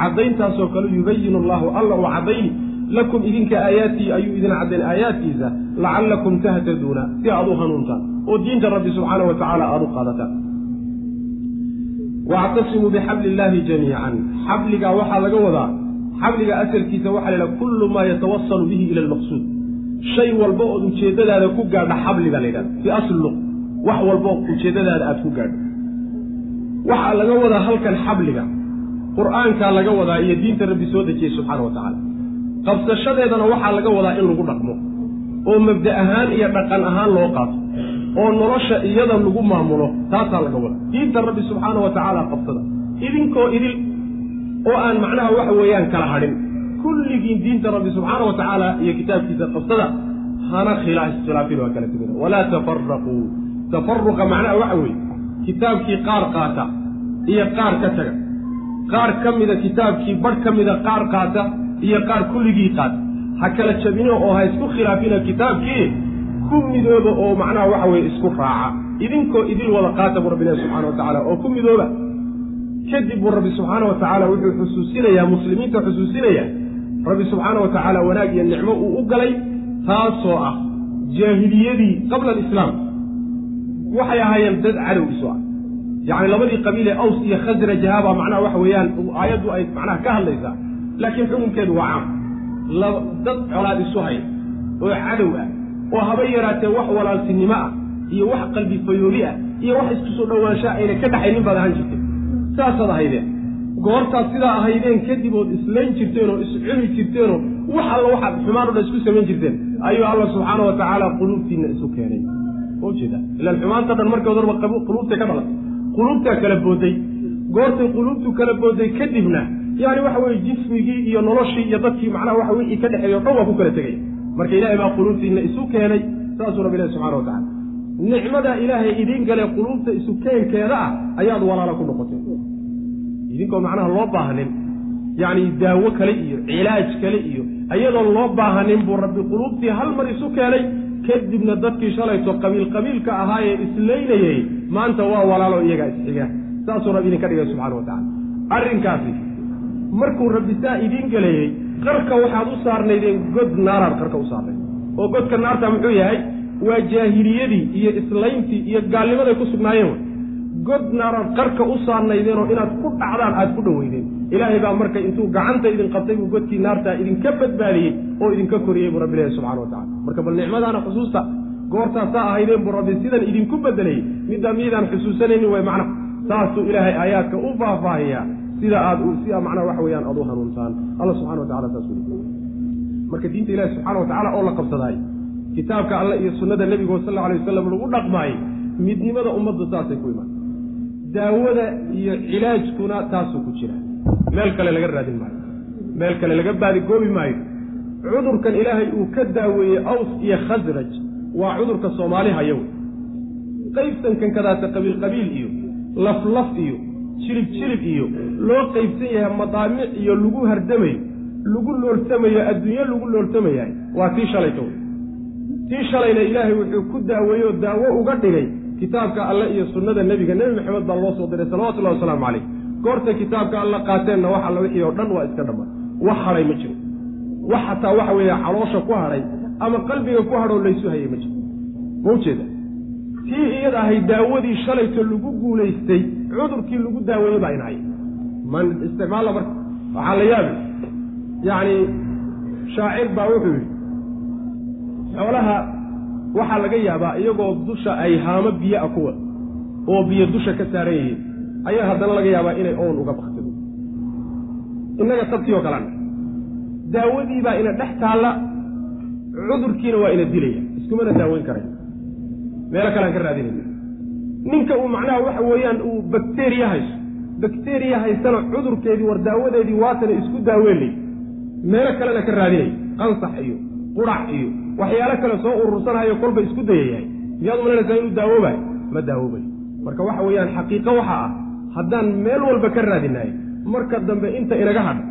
Speaker 1: caddayntaasoo kale yubayinu allahu alla uu caddayni lakum idinka aayaatii ayuu idin caddayn aayaadkiisa lacallakum tahtaduuna si aad u hanuuntaan oo diinta rabbi subxaana wa tacaala aada u qaadataan wactasimuu bixabli illaahi jamiican. Xabligaa waxaa laga wadaa xabliga asalkiisa waxaa la yidhaha kullu maa yatawasalu bihi ila almaqsuud. Shay walba ood ujeeddadaada ku gaadha xabliga la yidhahda fii asli luq wax walba oo ujeeddadaada aada ku gaadho. Waxaa laga wadaa halkan xabliga qur'aankaa laga wadaa iyo diinta rabbi soo dejiyey subxaana wa tacaala. Qabsashadeedana waxaa laga wadaa in lagu dhaqmo oo mabda ahaan iyo dhaqan ahaan loo qaato oo nolosha iyada lagu maamulo taasaa laga wada diinta rabbi subxaana wa tacaala qabsada idinkoo idil oo aan macnaha waxa weeyaan kala hadhin. Kulligiin diinta rabbi subxaana wa tacaala iyo kitaabkiisa qabsada hana khilaa iskhilaafin waa kala tegina walaa tafaraquu tafaruqa macnaha waxa weeye. Kitaabkii qaar qaata iyo qaar ka taga. Qaar ka mida kitaabkii badh ka mida qaar qaata iyo qaar kulligii qaata. Ha kala jabino oo ha isku khilaafina kitaabkii ku midooba oo macnaha waxa weye isku raaca. Idinkoo idin wada qaata buu rabbi ilahi subxana wa tacala oo ku midooba. Kadib buu rabbi subxaana wa tacaala wuxuu xusuusinayaa muslimiinta xusuusinayaa rabbi subxaana wa tacaala wanaag iyo nicmo uu u galay taasoo ah jaahiliyadii qabla alislaam waxay ahaayeen dad cadow isu ah. Yacni labadii qabiil ee aws iyo khasraj ahaabaa macnaha waxa weeyaan aayaddu ay macnaha ka hadlaysaa. Laakiin xukunkeedu waa caam dad colaad isu haya oo cadow ah oo haba yaraatee wax walaaltinimo ah iyo wax qalbi fayooli ah iyo wax isku soo dhowaanshaa ayna ka dhaxaynin baad ahaan jirteen saasaad ahaydeen. Goortaad sidaa ahaydeen kadib ood islayn jirteen oo iscuni jirteenoo wax alla waxaad xumaan o dhan isku samayn jirteen ayuu alla subxaana wa tacaala quluubtiinna isu keenay ujeeda. Ilaan xumaanta dhan markii horba quluubtay ka dhalatay quluubtaa kala booday. Goortay quluubtu kala booday kadibna yani waxa weye jismigii iyo noloshii iyo dadkii macnaha waxa wixii ka dhexeeyo o dhan waa ku kala tegay. Marka ilaahay baa quluubtiinna isu keenay saasuu rabbi ilahi subxana wa tacala nicmadaa ilaahay idiin galee quluubta isu keenkeeda ah ayaad walaala ku noqotay. Idinkoo macnaha loo baahanin yacni daawo kale iyo cilaaj kale iyo ayadoon loo baahanin buu rabbi quluubtii hal mar isu keenay kadibna dadkii shalayto qabiil qabiilka ahaa ee islaynayay maanta waa walaalo iyagaa isxiga. Saasuu rabbi idinka dhigay subxana wa tacala arrinkaasi markuu rabbi saa idiin galeeyey qarka waxaad u saarnaydeen god naaraad qarka u saarnayd. Oo godka naarta muxuu yahay? Waa jaahiliyadii iyo islayntii iyo gaalnimaday ku sugnaayeen wey god naaraad qarka u saarnaydeen oo inaad ku dhacdaan aad ku dhoweydeen ilaahay baa marka intuu gacanta idin qabtay buu godkii naartaa idinka badbaadiyey oo idinka koriyey buu rabbi ilahi subxana wa tacala marka bal nicmadaana xusuusta goortaas saa ahaydeen buu rabbi sidan idinku bedelayey middaa miydaan xusuusanaynin way macnaha saasuu ilaahay aayaadka u faahfaahiyaa sida aad sida macnaha waxa weeyaan aad u hanuuntaan. Alla subxana wa tacala saas marka diinta ilahi subxana wa tacala oo la qabsadaay kitaabka alle iyo sunnada nebigo sal alla alay wasalam lagu dhaqmaayey midnimada ummadda saasay ku imaan. Daawada iyo cilaajkuna taasuu ku jira meel kale laga raadin maayo. Meel kale laga baadigoobi maayo. Cudurkan ilaahay uu ka daaweeyey aws iyo khasraj waa cudurka soomaali hayow qaybsankan kadaata qabiil iyo laf laf iyo jilib jilib iyo loo qaybsan yahay madaamic iyo lagu hardamayo lagu looltamayo adduunyo lagu looltamayahay waa tii shalayta tii shalayna ilaahay wuxuu ku daaweeyey oo daawo uga dhigay kitaabka alle iyo sunnada nebiga. Nebi maxamed baa loo soo diray salawatullahi wasalaamu calayh goortay kitaabka alla qaateenna wax alla wixii oo dhan waa iska dhammaan wax hadhay ma jiro. Wax xataa waxa weeye caloosha ku hadhay ama qalbiga ku hadhoo laysu hayay ma jiro. Ma ujeeda tii iyada ahay daawadii shalayto lagu guulaystay cudurkii lagu daaweeyey baa inahay man isticmaalla marka waxaa la yaabi. Yacni shaacir baa wuxuu yidhi xoolaha waxaa laga yaabaa iyagoo dusha ay haamo biyo a ku oo biyo dusha ka saaran yihiin ayaa haddana laga yaabaa inay oon uga baktido innaga tabtii oo kalena daawadiibaa ina dhex taalla cudurkiina waa ina dilaya. Iskumana daaweyn karayo meelo kalean ka raadinayna ninka uu macnaha waxa weeyaan uu bakteriya hayso bakteriya haysana cudurkeedii war daawadeedii waatana isku daaweynay. Meelo kalena ka raadinaya qansax iyo qurac iyo waxyaalo kale soo urursanayo kolba isku dayayahay miyaad malanaysaa inuu daawoobayo? Ma daawoobayo. Marka waxa weeyaan xaqiiqo waxa ah haddaan meel walba ka raadinahay marka dambe inta inaga hadha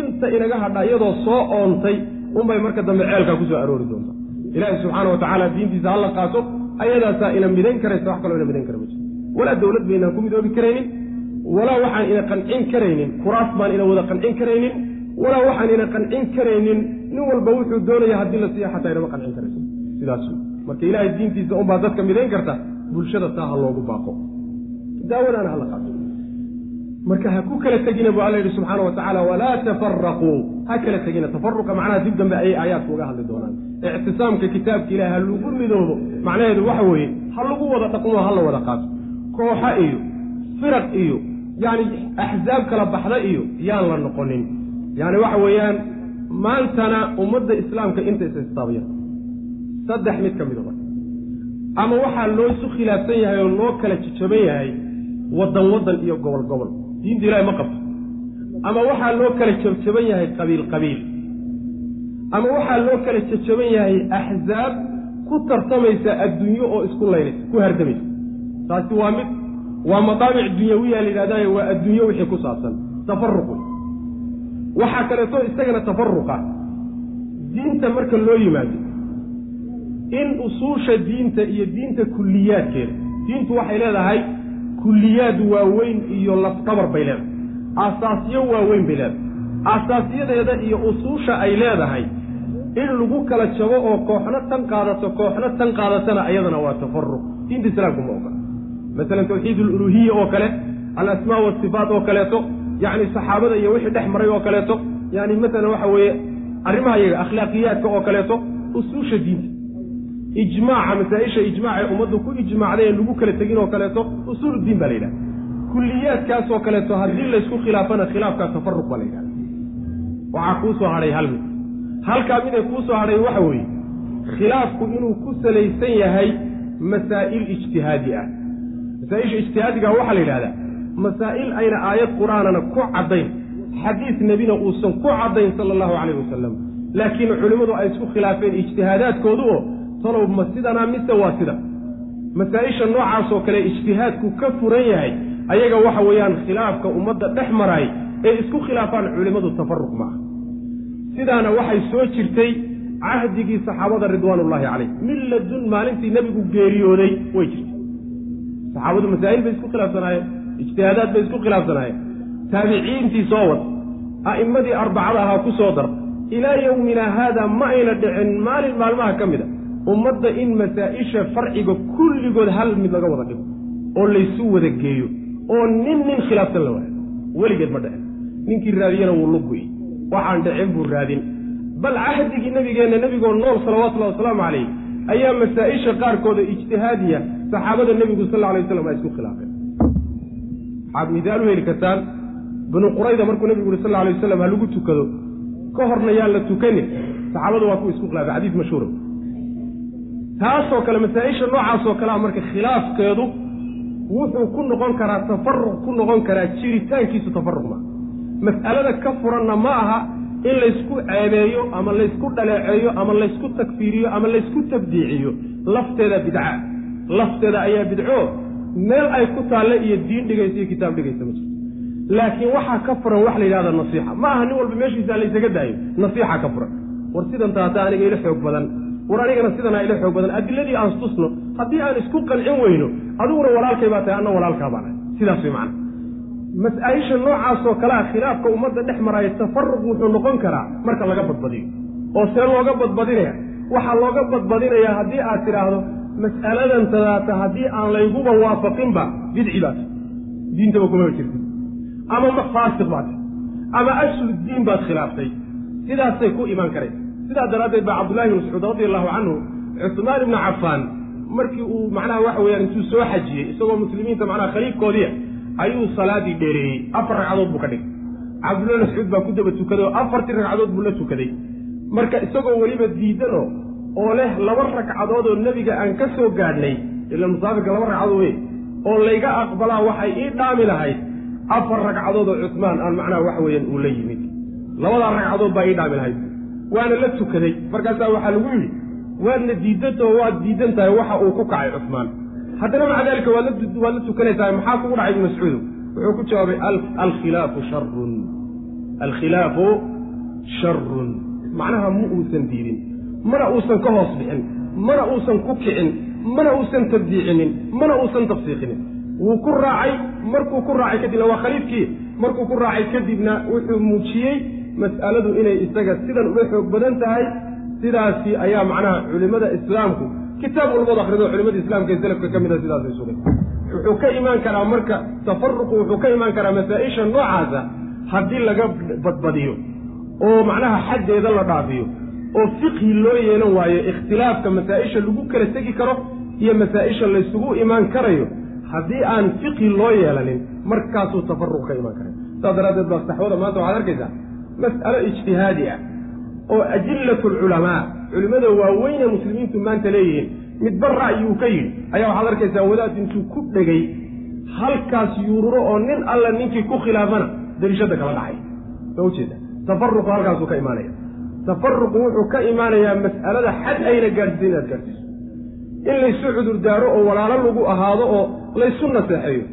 Speaker 1: inta inaga hadha iyadoo soo oontay unbay marka dambe ceelkaa ku soo aroori doonta ilaahi subxaana wa tacaala diintiisa hala qaato ayadaasaa ina midayn karaysa wax kaloo ina midayn kara ma jiro walaa dawlad baynaan ku midoobi karaynin walaa waxaan ina qancin karaynin kuraas baan ina wada qancin karaynin walaa waxaan ina qancin karaynin nin walba wuxuu doonaya haddii la siiya xataa inama qancin karayso. Sidaas marka ilaahay diintiisa unbaa dadka midayn karta bulshada taa ha loogu baaqo daawadaana hala qaato marka ha ku kala tegina bu alla yidhi subxaana wa tacaala walaa tafaraquu ha kala tegina tafaruqa macnaha dib dambe ayay aayaadku uga hadli doonaan ictisaamka kitaabka ilahi ha lagu midoobo macnaheedu waxa weeye ha lagu wada dhaqmo ha la wada qaato kooxa iyo firaq iyo yani axzaab kala baxda iyo yaan la noqonin yani waxa weeyaan maantana ummadda islaamka inta is saddex mid ka mida marka ama waxaa loo isu khilaafsan yahay oo loo kala jajaban yahay waddan waddan iyo gobol gobol. Diinta ilahi ma qabto. Ama waxaa loo kala jabjaban yahay qabiil qabiil. Ama waxaa loo kala jajaban yahay axzaab ku tartamaysa adduunyo oo isku laynaysa ku hardamaysa. Taasi waa mid waa madaabic dunyawiya la yidhahdayo waa adduunyo wixii ku saabsan. Tafaruqu waxaa kaleeto isagana tafaruqa diinta marka loo yimaado in usuusha diinta iyo diinta kulliyaadkeeda diintu waxay leedahay kulliyaad waaweyn iyo lafdabar bay leedahay. Aasaasyo waaweyn bay leedahay. Aasaasyadeeda iyo usuusha ay leedahay in lagu kala jabo oo kooxna tan qaadato kooxna tan qaadatana ayadana waa tafaruq diinta islaamku ma ogola. Masalan tawxiid aluluhiya oo kale alasmaa wasifaat oo kaleeto yacni saxaabada iyo wixii dhex maray oo kaleeto yani masalan waxa weeye arrimaha iyaga akhlaaqiyaadka oo kaleeto usuusha diinta ijmaaca masaa-isha ijmaacee ummaddu ku ijmaacday ee lagu kala tegin oo kaleeto usuul diin baa la yidhaha. Kulliyaadkaasoo kaleeto haddii laysku khilaafana khilaafkaa tafaruq baa la yidhahda waxaa kuu soo hadhay hal mid. Halkaa mid ay kuu soo hadhay waxa weeye khilaafku inuu ku salaysan yahay masaa'il ijtihaadi ah. Masaa-isha waxaa la yidhahdaa masaa'il ayna aayad qur'aanana ku caddayn xadiis nebina uusan ku caddayn sala allahu calayh wasalam laakiin culimmadu ay isku khilaafeen ijtihaadaadkoodu oo talow ma sidanaa mise waa sida? Masaa-isha noocaasoo kale ijtihaadku ka furan yahay ayaga waxa weeyaan khilaafka ummadda dhex maraay ee isku khilaafaan culimmadu tafaruq maaha sidaana waxay soo jirtay cahdigii saxaabada ridwaanullaahi calayh. Min ladun maalintii nebigu geeriyooday way jirtay. Saxaabadu masaa'il bay isku khilaafsanaayeen ijtihaadaad bay isku khilaafsanaayeen. Taabiciintii soo wad a'immadii arbacada ahaa ku soo dar ilaa yowmina haada ma ayna dhicin maalin maalmaha ka mid a ummadda in masaa-isha farciga kulligood hal mid laga wada dhigo oo laysu wada geeyo oo nin nin khilaafsan la waayo weligeed ma dhicin. Ninkii raadiyana wuu luguy waxaan dhicin buu raadin. Bal cahdigii nebigeenna nebigoo nool salawatullahi wasalaamu calayh ayaa masaa-isha qaarkooda ijtihaadiya saxaabada nebigu sal alay waslam ay isku khilaafeen. Waxaad midaal u heli kartaan banu qurayda markuu nebigu yuri sal alay wasalam ha lagu tukado ka horna yaan la tukanin. Saxaabadu waa kuwa isku khilaafay xadiis mashhuura taasoo kale masaa-isha noocaasoo kalea marka khilaafkeedu wuxuu ku noqon karaa tafaruq ku noqon karaa jiritaankiisu tafaruq maa mas'alada ka furanna ma aha in laysku ceebeeyo ama laysku dhaleeceeyo ama laysku takfiiriyo ama laysku tabdiiciyo. Lafteeda bidca. Lafteeda ayaa bidco. Meel ay ku taalle iyo diin dhigaysa iyo kitaab dhigaysa ma jirto. Laakiin waxaa ka furan wax la yidhahda nasiixa. Ma aha nin walba meeshiisa laysaga daayo. Nasiixa ka furan. War sidan taata aniga ila xoog badan war anigana sidanaa ila xoog badan. Adiladii aan tusno haddii aan isku qancin weyno adiguna walaalkay baa tahay anna walaalkaa baan ahay sidaas way macana mas'aayisha noocaasoo kalea khilaafka ummadda dhex maraayo tafaruq wuxuu noqon karaa marka laga badbadiyo. Oo see looga badbadinaya. Waxaa looga badbadinayaa haddii aad tidhaahdo mas'aladan tadaata haddii aan layguba waafaqinba bidci baad diintaba kumaba jirtid. Ama ma faasiq baad ama aslu diin baad khilaaftay sidaasay ku imaan karaysa sidaa daraaddeed baa cabdullahi bn mascuud radi allahu canhu cusmaan ibnu cafaan markii uu macnaha waxa weyaan intuu soo xajiyey isagoo muslimiinta macnaha khaliifkoodiia ayuu salaadii dheereeyey. Afar ragcadood buu ka dhigay. Cabdullahi mascuud baa ku daba tukaday oo afartii ragcadood buu la tukaday. Marka isagoo weliba diidanoo oo leh laba ragcadood oo nebiga aan ka soo gaadhnay ila musaafirka laba ragcadood wey oo layga aqbalaa waxay ii dhaami lahayd afar ragcadood oo cusmaan aan macnaha waxa weeyaan uu la yimid. Labadaa ragcadood baa ii dhaami lahayd waana la tukaday. Markaasaa waxaa lagu yidhi waadna diidantao waad diidan tahay waxa uu ku kacay cusmaan. Haddana maca daalika waad la tukanaysaa maxaa kugu dhacay ibnu mascuudu wuxuu ku jawaabay alkhilaafu sharun alkhilaafu sharun macnaha ma uusan diidin mana uusan ka hoos bixin mana uusan ku kicin mana uusan tabdiicinin mana uusan tafsiiqinin. Wuu ku raacay markuu ku raacay kadibna waa khaliifkii markuu ku raacay kadibna wuxuu muujiyey mas'aladu inay isaga sidan uga xoog badan tahay sidaasi ayaa macnaha culimmada islaamku kitaab walbood akhrido culimada islaamka ee selafka ka mida sidaasay sugay wuxuu ka imaan karaa marka tafaruqu wuxuu ka imaan karaa masaa-isha noocaasa haddii laga badbadiyo oo macnaha xaddeeda la dhaafiyo oo fiqhi loo yeelan waayo ikhtilaafka masaa-isha lagu kala tegi karo iyo masaa-isha laysugu imaan karayo haddii aan fiqhi loo yeelanin markaasuu tafaruq ka imaan karay. Saas daraaddeed baa saxwada maanta waxaad arkaysaa mas'alo ijtihaadi ah oo ajillatu alculamaa culimmada waaweyne muslimiintu maanta leeyihiin midba ra'yi uu ka yidhi. Ayaa waxaad arkaysaa wadaad intuu ku dhegay halkaas yuururo oo nin alla ninkii ku khilaafana dariishada kala dhacay. Soo ujeeda. Tafaruqu halkaasuu ka imaanaya. Tafaruqu wuxuu ka imaanayaa mas'alada xad ayna gaadhsiisa inaad gaadhsiiso in laysu cudurdaaro oo walaalo lagu ahaado oo laysu naseexeeyo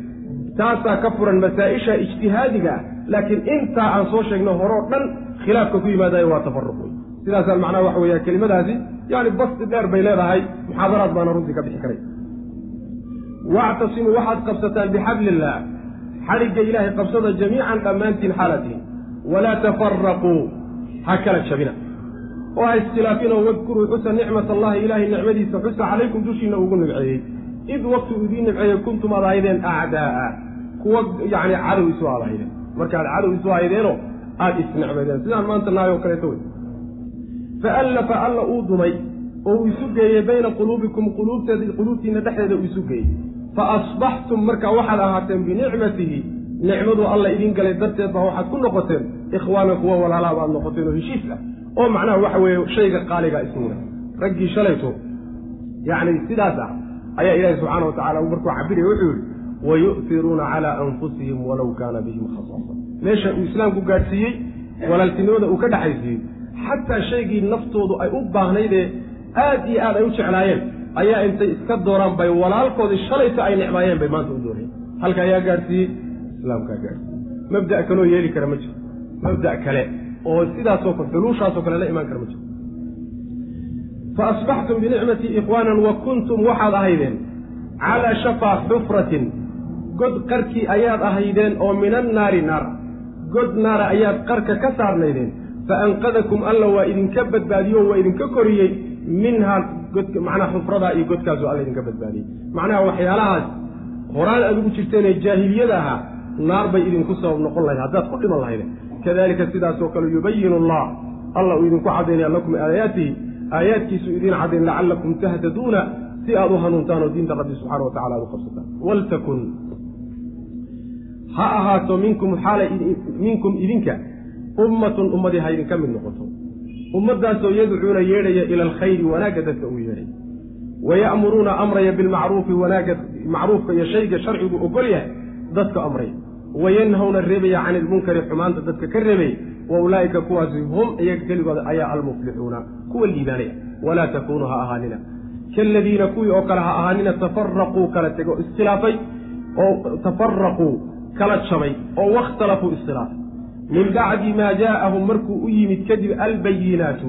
Speaker 1: taasaa ka furan masaa-isha ijtihaadiga ah laakiin intaa aan soo sheegno horeo dhan khilaafka ku yimaadayo waa tafaruq wey sidaasaan macnaha waxa weeya kelimadaasi yani basti dheer bay leedahay muxaadaraad baana runtii ka bixi karay. Wactasimuu waxaad qabsataan bixabli illaah xadhigga ilaahay qabsada jamiican dhammaantiin xaalatiin walaa tafaraquu ha kala jabina. Oo ha iskhilaafin oo wadkuruu xusa nicmat allahi ilaahay nicmadiisa xusa calaykum dushiina ugu nimceeyey id wakti uu idiin nimceeyey kuntum aad ahaydeen acdaa'a kuwa yacni cadow isu aad ahaydeen markaad cadow isu haydeenoo aada isnicmadeen sidaan maanta nahay oo kaleeto wey faallafa alla uu dumay oo uu isu geeyey bayna quluubikum quluubteed quluubtiina dhexdeeda uu isu geeyey. Fa asbaxtum markaa waxaad ahaateen binicmatihi nicmaduu alla idiin galay darteed baa waxaad ku noqoteen ikhwaana kuwa walaalaha baad noqoteen oo heshiis ah. Oo macnaha waxa weeye shayga qaaliga ismuuna raggii shalayto yacni sidaas ah ayaa ilaahi subxaana wa tacala markuu cabiraya wuxuu yihi wayu'tiruuna calaa anfusihim walow kaana bihim khasaasa meesha uu islaamku gaadhsiiyey walaaltinimada uu ka dhexaysiiyey xataa shaygii naftoodu ay u baahnaydee aad iyo aad ay u jeclaayeen ayaa intay iska dooraan bay walaalkoodii shalayta ay necmaayeen bay maanta u doonayeen halka ayaa gaadhsiiyey islaamkaa gaadhsiiyey. Mabda' kaloo yeeli kara ma jiro. Mabda' kale oo sidaasoo kale xuluushaasoo kale la imaan kara ma jiro. Fa asbaxtum binicmatii ikhwaanan wa kuntum waxaad ahaydeen calaa shafaa xufratin god qarkii ayaad ahaydeen oo min annaari naar. God naara ayaad qarka ka saarnaydeen. Fa anqadakum alla waa idinka badbaadiyo waa idinka koriyey. Minhaa macnaha xufradaa iyo godkaasoo alla idinka badbaadiyey. Macnaha waxyaalahaas horaan aad ugu jirteenee jaahiliyada ahaa naar bay idinku sabab noqon lahayd. Haddaad ku dhiman lahayde kadalika sidaasoo kale yubayinu allah alla uu idinku cadaynaya lakum aayaatihi. Aayaadkiisu idiin cadayn lacallakum tahtaduuna si aad u hanuuntaan oo diinta rabbi subxana wa tacala aad u qabsataan. Waltakun ha ahaato minkum xaala minkum idinka ummatun ummadii ha idinka mid noqoto. Ummaddaasoo yadcuuna yeedhaya ila alkhayri wanaagga dadka uu yeedhay. Waya'muruuna amraya bilmacruufi wanaagga macruufka iyo shayga sharcigu ogol yahay dadka amraya wayanhawna reebaya cani ilmunkari xumaanta dadka ka reebaya wa ulaa'ika kuwaasi hum iyaga keligooda ayaa almuflixuuna kuwa liibaanaya. Walaa takuunuu ha ahaanina. Kaaladiina kuwii oo kale ha ahaanina tafaraquu kala tego iskhilaafay oo tafaraquu kala jabay oo wakhtalafuu iskhilaafay min bacdi maa jaa'ahum markuu u yimid kadib albayinaatu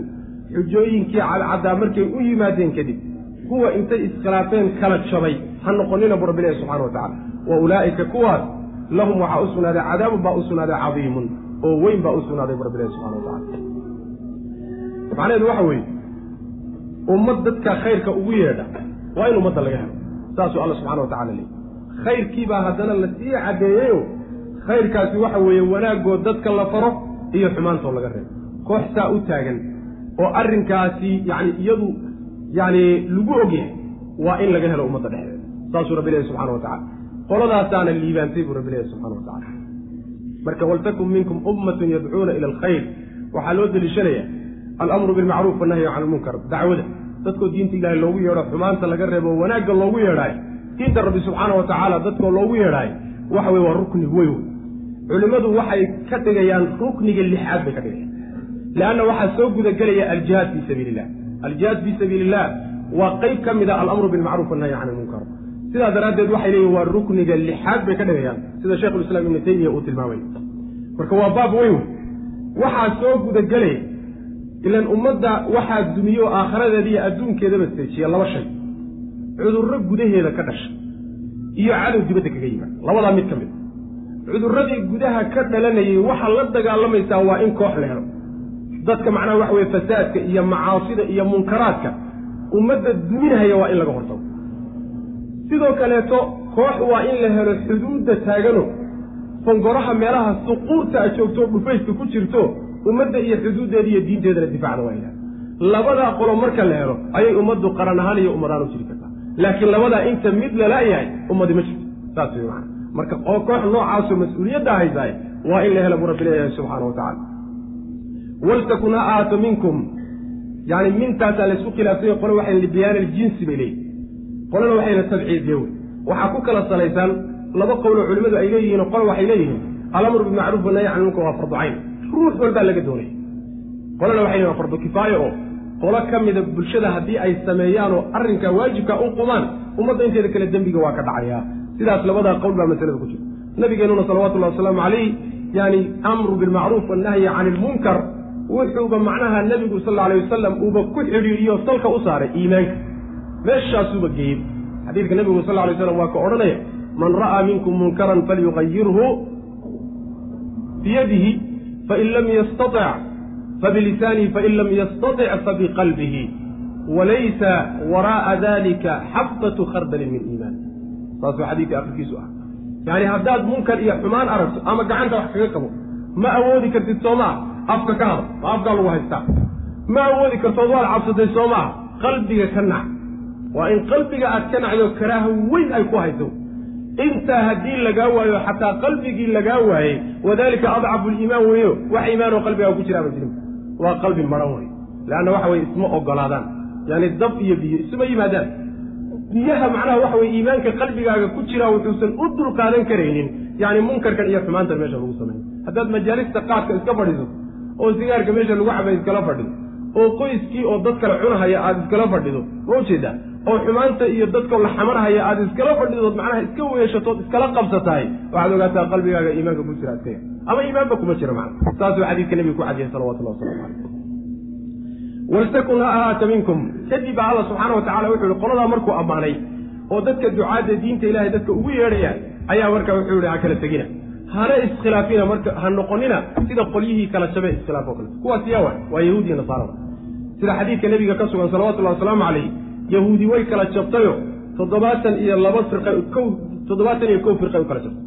Speaker 1: xujooyinkii cadcaddaa markay u yimaadeen kadib kuwa intay iskhilaafeen kala jabay ha noqonina bu rabbilahi subxana wa tacala wa ulaa'ika kuwaas lahum waxaa u sugnaaday cadaabun baa u sugnaaday cadiimun oo weyn baa u sugnaaday bu rabbilahi subxana wa tacala macnaheedu waxa weeye ummad dadka khayrka ugu yeedha waa in ummadda laga helo saasuu alla subxana wa tacala leeyy khayrkiibaa haddana la sii caddeeyeyo khayrkaasi waxa weeye wanaagoo dadka la faro iyo xumaantoo laga reebo. Koox saa u taagan oo arrinkaasi yacni iyadu yacni lagu ogyahay waa in laga helo ummadda dhexdeeda. Saasuu rabbi leeyahy subxana wa tacala qoladaasaana liibaantay buu rabbi leeyahy subxana wa tacala marka waltakun minkum ummatun yadcuuna ila alkhayr. Waxaa loo deliishanaya alamru bilmacruuf wannahyu can almunkar dacwada. Dadkoo diinta ilaahay loogu yeedho xumaanta laga reebo wanaagga loogu yeedhaayo diinta rabbi subxaana wa tacaala dadkoo loogu yeedhaayo waxa weye waa rukni weyn. Culimmadu waxay ka dhigayaan rukniga lixaad bay ka dhigayaan. Leanna waxaa soo gudagelaya aljihaad fii sabiili illah aljihaad fii sabiili illah waa qeyb ka mid a alamru bilmacruuf wannahyi can almunkar sidaa daraaddeed waxay leeyihiin waa rukniga lixaad bay ka dhigayaan sida sheikhulislaam ibnu taymiya uu tilmaamay. Marka waa baab weyn. Wey waxaa soo gudagelaya ilan ummadda waxaa dumiyo aakharadeeda iyo adduunkeedaba seejiya laba shay cudurro gudaheeda ka dhasha iyo cadow dibadda kaga yimaad labadaa mid ka mid. Cudurradii gudaha ka dhalanayay waxaa la dagaalamaysaa waa in koox la helo. Dadka macnaha waxa weye fasaadka iyo macaasida iyo munkaraadka ummadda duminahaya waa in laga hortago. Sidoo kaleeto koox waa in la helo xuduudda taagano. Fongoraha meelaha suquurta a joogto dhufayska ku jirto ummadda iyo xuduuddeeda iyo diinteedana difaacda waa ilaha labadaa qolo marka la helo ayay ummaddu qaran ahaan iyo ummadaan u jiri kartaa laakiin labadaa inta mid lala-yahay ummadi ma jirto. Saas wey macana marka koox noocaasoo mas'uuliyadda haysaay waa in la hela buu rabbi leeyahay subxaana wa tacala waltakun ha ahaato minkum.
Speaker 2: Yani mintaasaa laysku khilaafsanya qole waxay libayaan aljinsi bay leeyihiin qolena waxayna tabciidiye wey waxaa ku kala salaysan laba qowloo culimmadu ay leeyihiin qole waxay leeyihiin alamru bimacruuf wanahy can munkar waa fardu ruux walbaa laga doonaya qolena waxay leeyihiin fardu kifaayo oo qolo ka mida bulshada haddii ay sameeyaan oo arrinkaa waajibka u qumaan ummadda inteeda kale dembiga waa ka dhacaya. Sidaas labadaa qowl baa masalada ku jirta nabigeenuna salawatullahi wasalaamu calayh yani amru bilmacruuf wannahyi cani ilmunkar wuxuuba macnaha nebigu sal alla alay wasalam uuba ku xidhiidhiyo salka u saaray iimaanka. Meeshaasuuba geeyey xadiidka nebigu sal alay slam waa ka odhanaya man ra'aa minkum munkaran falyugayirhu biyadihi fain lam yastatic fabilisaanihi fain lam yastatic fabiqalbihi walaysa waraa'a dalika xabatu khardalin min iimaan saasuu xadiidka akhirkiisu ah yacni haddaad munkar iyo xumaan aragto ama gacanta wax kaga qabo ma awoodi kartid soo maa afka ka hada ma afkaa lagu haystaa ma awoodi kartood waad cabsatay soo maa qalbiga ka nac waa in qalbiga aad ka nacdo karaaha weyn ay ku hayso intaa haddii lagaa waayo xataa qalbigii lagaa waayey wadalika adcafu liimaan weeyo wax iimaanoo qalbigaa ku jiraaba jirin waa qalbi maran wey leanna waxa weye isma ogolaadaan. Yani dab iyo biyo isuma yimaadaan. Biyaha macnaha waxa weye iimaanka qalbigaaga ku jiraa wuxuusan u dulqaadan karaynin. Yani munkarkan iyo xumaantan meesha lagu sameeyo. Haddaad majaalista qaadka iska fadhiiso oo sigaarka meesha lagu cabay iskala fadhido oo qoyskii oo dad kale cunahaya aada iskala fadhido ma u jeedaa oo xumaanta iyo dadkao la xamarhaya aada iskala fadhidood macnaha iska weeshatood iskala qabsatahay waxaad ogaataa qalbigaaga iimaanka ku jira iskaya ama iimaanba kuma jira macna. Saasuu xadiidka nebiga ku cadiyay salawatullahi waslamu calayh waltakun ha ahaata minkum. Kadib baa alla subxaana wa tacala wuxuu yihi qoladaa markuu ammaanay oo dadka ducaadda diinta ilahay dadka ugu yeedhaya ayaa marka wuxuu yihi ha kala tegina hana iskhilaafina marka ha noqonina sida qolyihii kala jabee iskhilaaf o kale. Kuwaas yaa wa waa yahuud iyo nasaarada sida xadiidka nebiga ka sugan salawatullahi wasalaamu calayh yahuudi way kala jabtayo toddobaatan iyo laba firqa kow toddobaatan iyo kow firqay u kala jabtay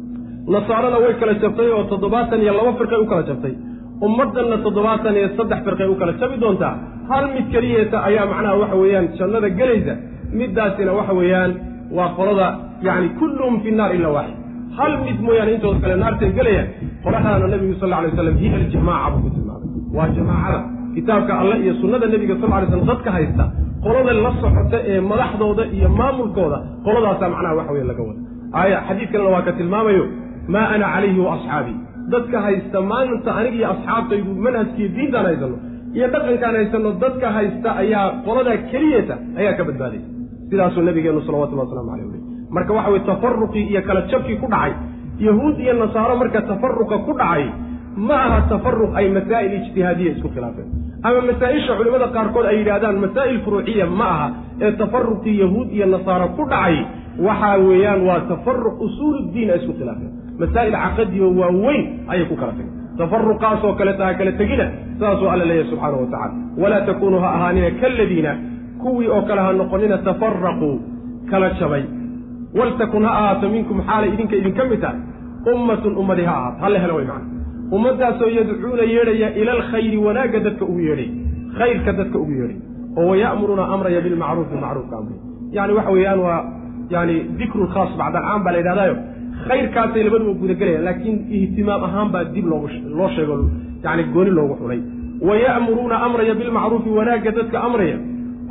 Speaker 2: nasaarana way kala jabtay oo toddobaatan iyo laba firqay u kala jabtay ummaddanna toddobaatan iyo saddex firqay u kala jabi doontaa. Hal mid keliyeeta ayaa macnaha waxa weeyaan jannada gelaysa middaasina waxa weeyaan waa qolada yacni kulluhum fi nnaar ila waaxid hal mid mooyaane intooda kale naartay gelayaan qoladaana nebigu sal alay waslam hiya aljamaaca buu ku tilmaamay. Waa jamaacada kitaabka alle iyo sunnada nebiga sal alay slam dadka haysta qolada la socota ee madaxdooda iyo maamulkooda qoladaasaa macnaha waxa weye laga wada aaya xadiidkanna waa ka tilmaamayo maa ana calayhi wa asxaabii dadka haysta maalinta aniga iyo asxaabtaydu manhajkiiyo diintaan haysano iyo dhaqankaan haysano dadka haysta ayaa qoladaa keliyata ayaa ka badbaaday. Sidaasuu nabigeenu salawatullahi waslamu alayh uli marka waxa weye tafaruqii iyo kala jabkii ku dhacay yahuud iyo nasaaro marka tafaruqa ku dhacay ma aha tafaruq ay masaa'il ijtihaadiya isku khilaafeen. Ama masaa-isha culimmada qaarkood ay yidhaahdaan masaa'il furuuciya ma aha ee tafaruqii yahuud iyo nasaaro ku dhacay waxa weeyaan waa tafaruq usuuluddiin ay isku khilaafeen. Masaa'il caqadiyo waaweyn ayay ku kala tageen. Tafaruqaasoo kaleeta ha kala tegina saasuu alla leeyahay subxaana wa tacala walaa takunuu ha ahaanina kaladiina kuwii oo kale ha noqonina tafaraquu kala jabay waltakun ha ahaato minkum xaalay idinka idinka mid tahay. Ummatun ummadi ha ahaato. Hala helo way macana ummaddaasoo yadcuuna yeedhaya ila alkhayri wanaagga dadka ugu yeedhay. Khayrka dadka ugu yeedhay. Oo waya'muruuna amraya bilmacruufi macruufka amray yani waxa weeyaan waa yani dikru khaas bacda alcaam baa la yidhahdayo khayrkaasay labaduba gudagelayaan laakiin ihtimaam ahaan baa dib loo sheego yani gooni loogu xulay waya'muruuna amraya bilmacruufi wanaagga dadka amraya.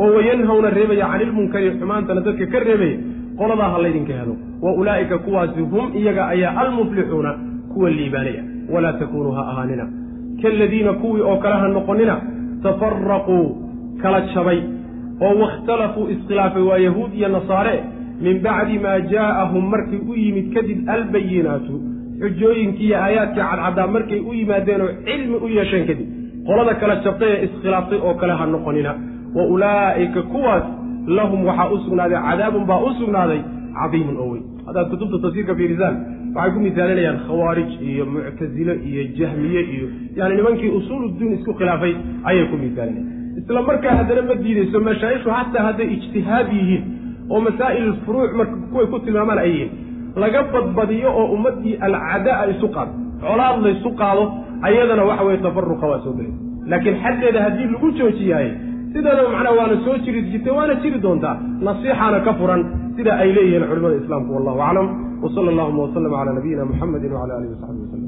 Speaker 2: Oo wayanhawna reebaya cani ilmunkari xumaantana dadka ka reebaya qoladaa ha laydinka helo. Wa ulaa'ika kuwaasi hum iyaga ayaa almuflixuuna kuwa liibaanaya. Walaa takunuu ha ahaanina. Kaaladiina kuwii oo kale ha noqonina tafaraquu kala jabay. Oo wakhtalafuu iskhilaafay waa yahuud iyo nasaare min bacdi maa jaa'ahum markay u yimid kadib albayinaatu xujooyinkii iyo aayaadkii cadcaddaa markay u yimaadeen oo cilmi u yeesheen kadib. Qolada kala jabtay ee iskhilaaftay oo kale ha noqonina. Wa ulaa'ika kuwaas lahum waxaa u sugnaaday cadaabun baa u sugnaaday cadiimun oo weyn. Haddaad kutubta tafsiirka fiirisaan waxay ku misaalinayaan khawaarij iyo muctasile iyo jahmiye iyo yani nimankii usuuludiin isku khilaafay ayay ku misaalinayan isla markaa haddana ma diideyso mashaa'ishu hataa hadday ijtihaad yihiin oo masaa'il furuuc marka kuway ku tilmaamaan ay yihiin laga badbadiyo oo ummaddii alcadaa isu qaado colaad laysu qaado ayadana waxa weye tafaruqa waa soo gelay. Laakiin xaddeeda haddii lagu joojiyaaye sideedaba macnaha waana soo jiri jirtay waana jiri doontaa? Nasiixaana ka furan sida ay leeyihiin culimada islaamku wallahu aclam. W sala allahuma waslama cala nabiyina muxamedi wcala alihi wasaxbi waslm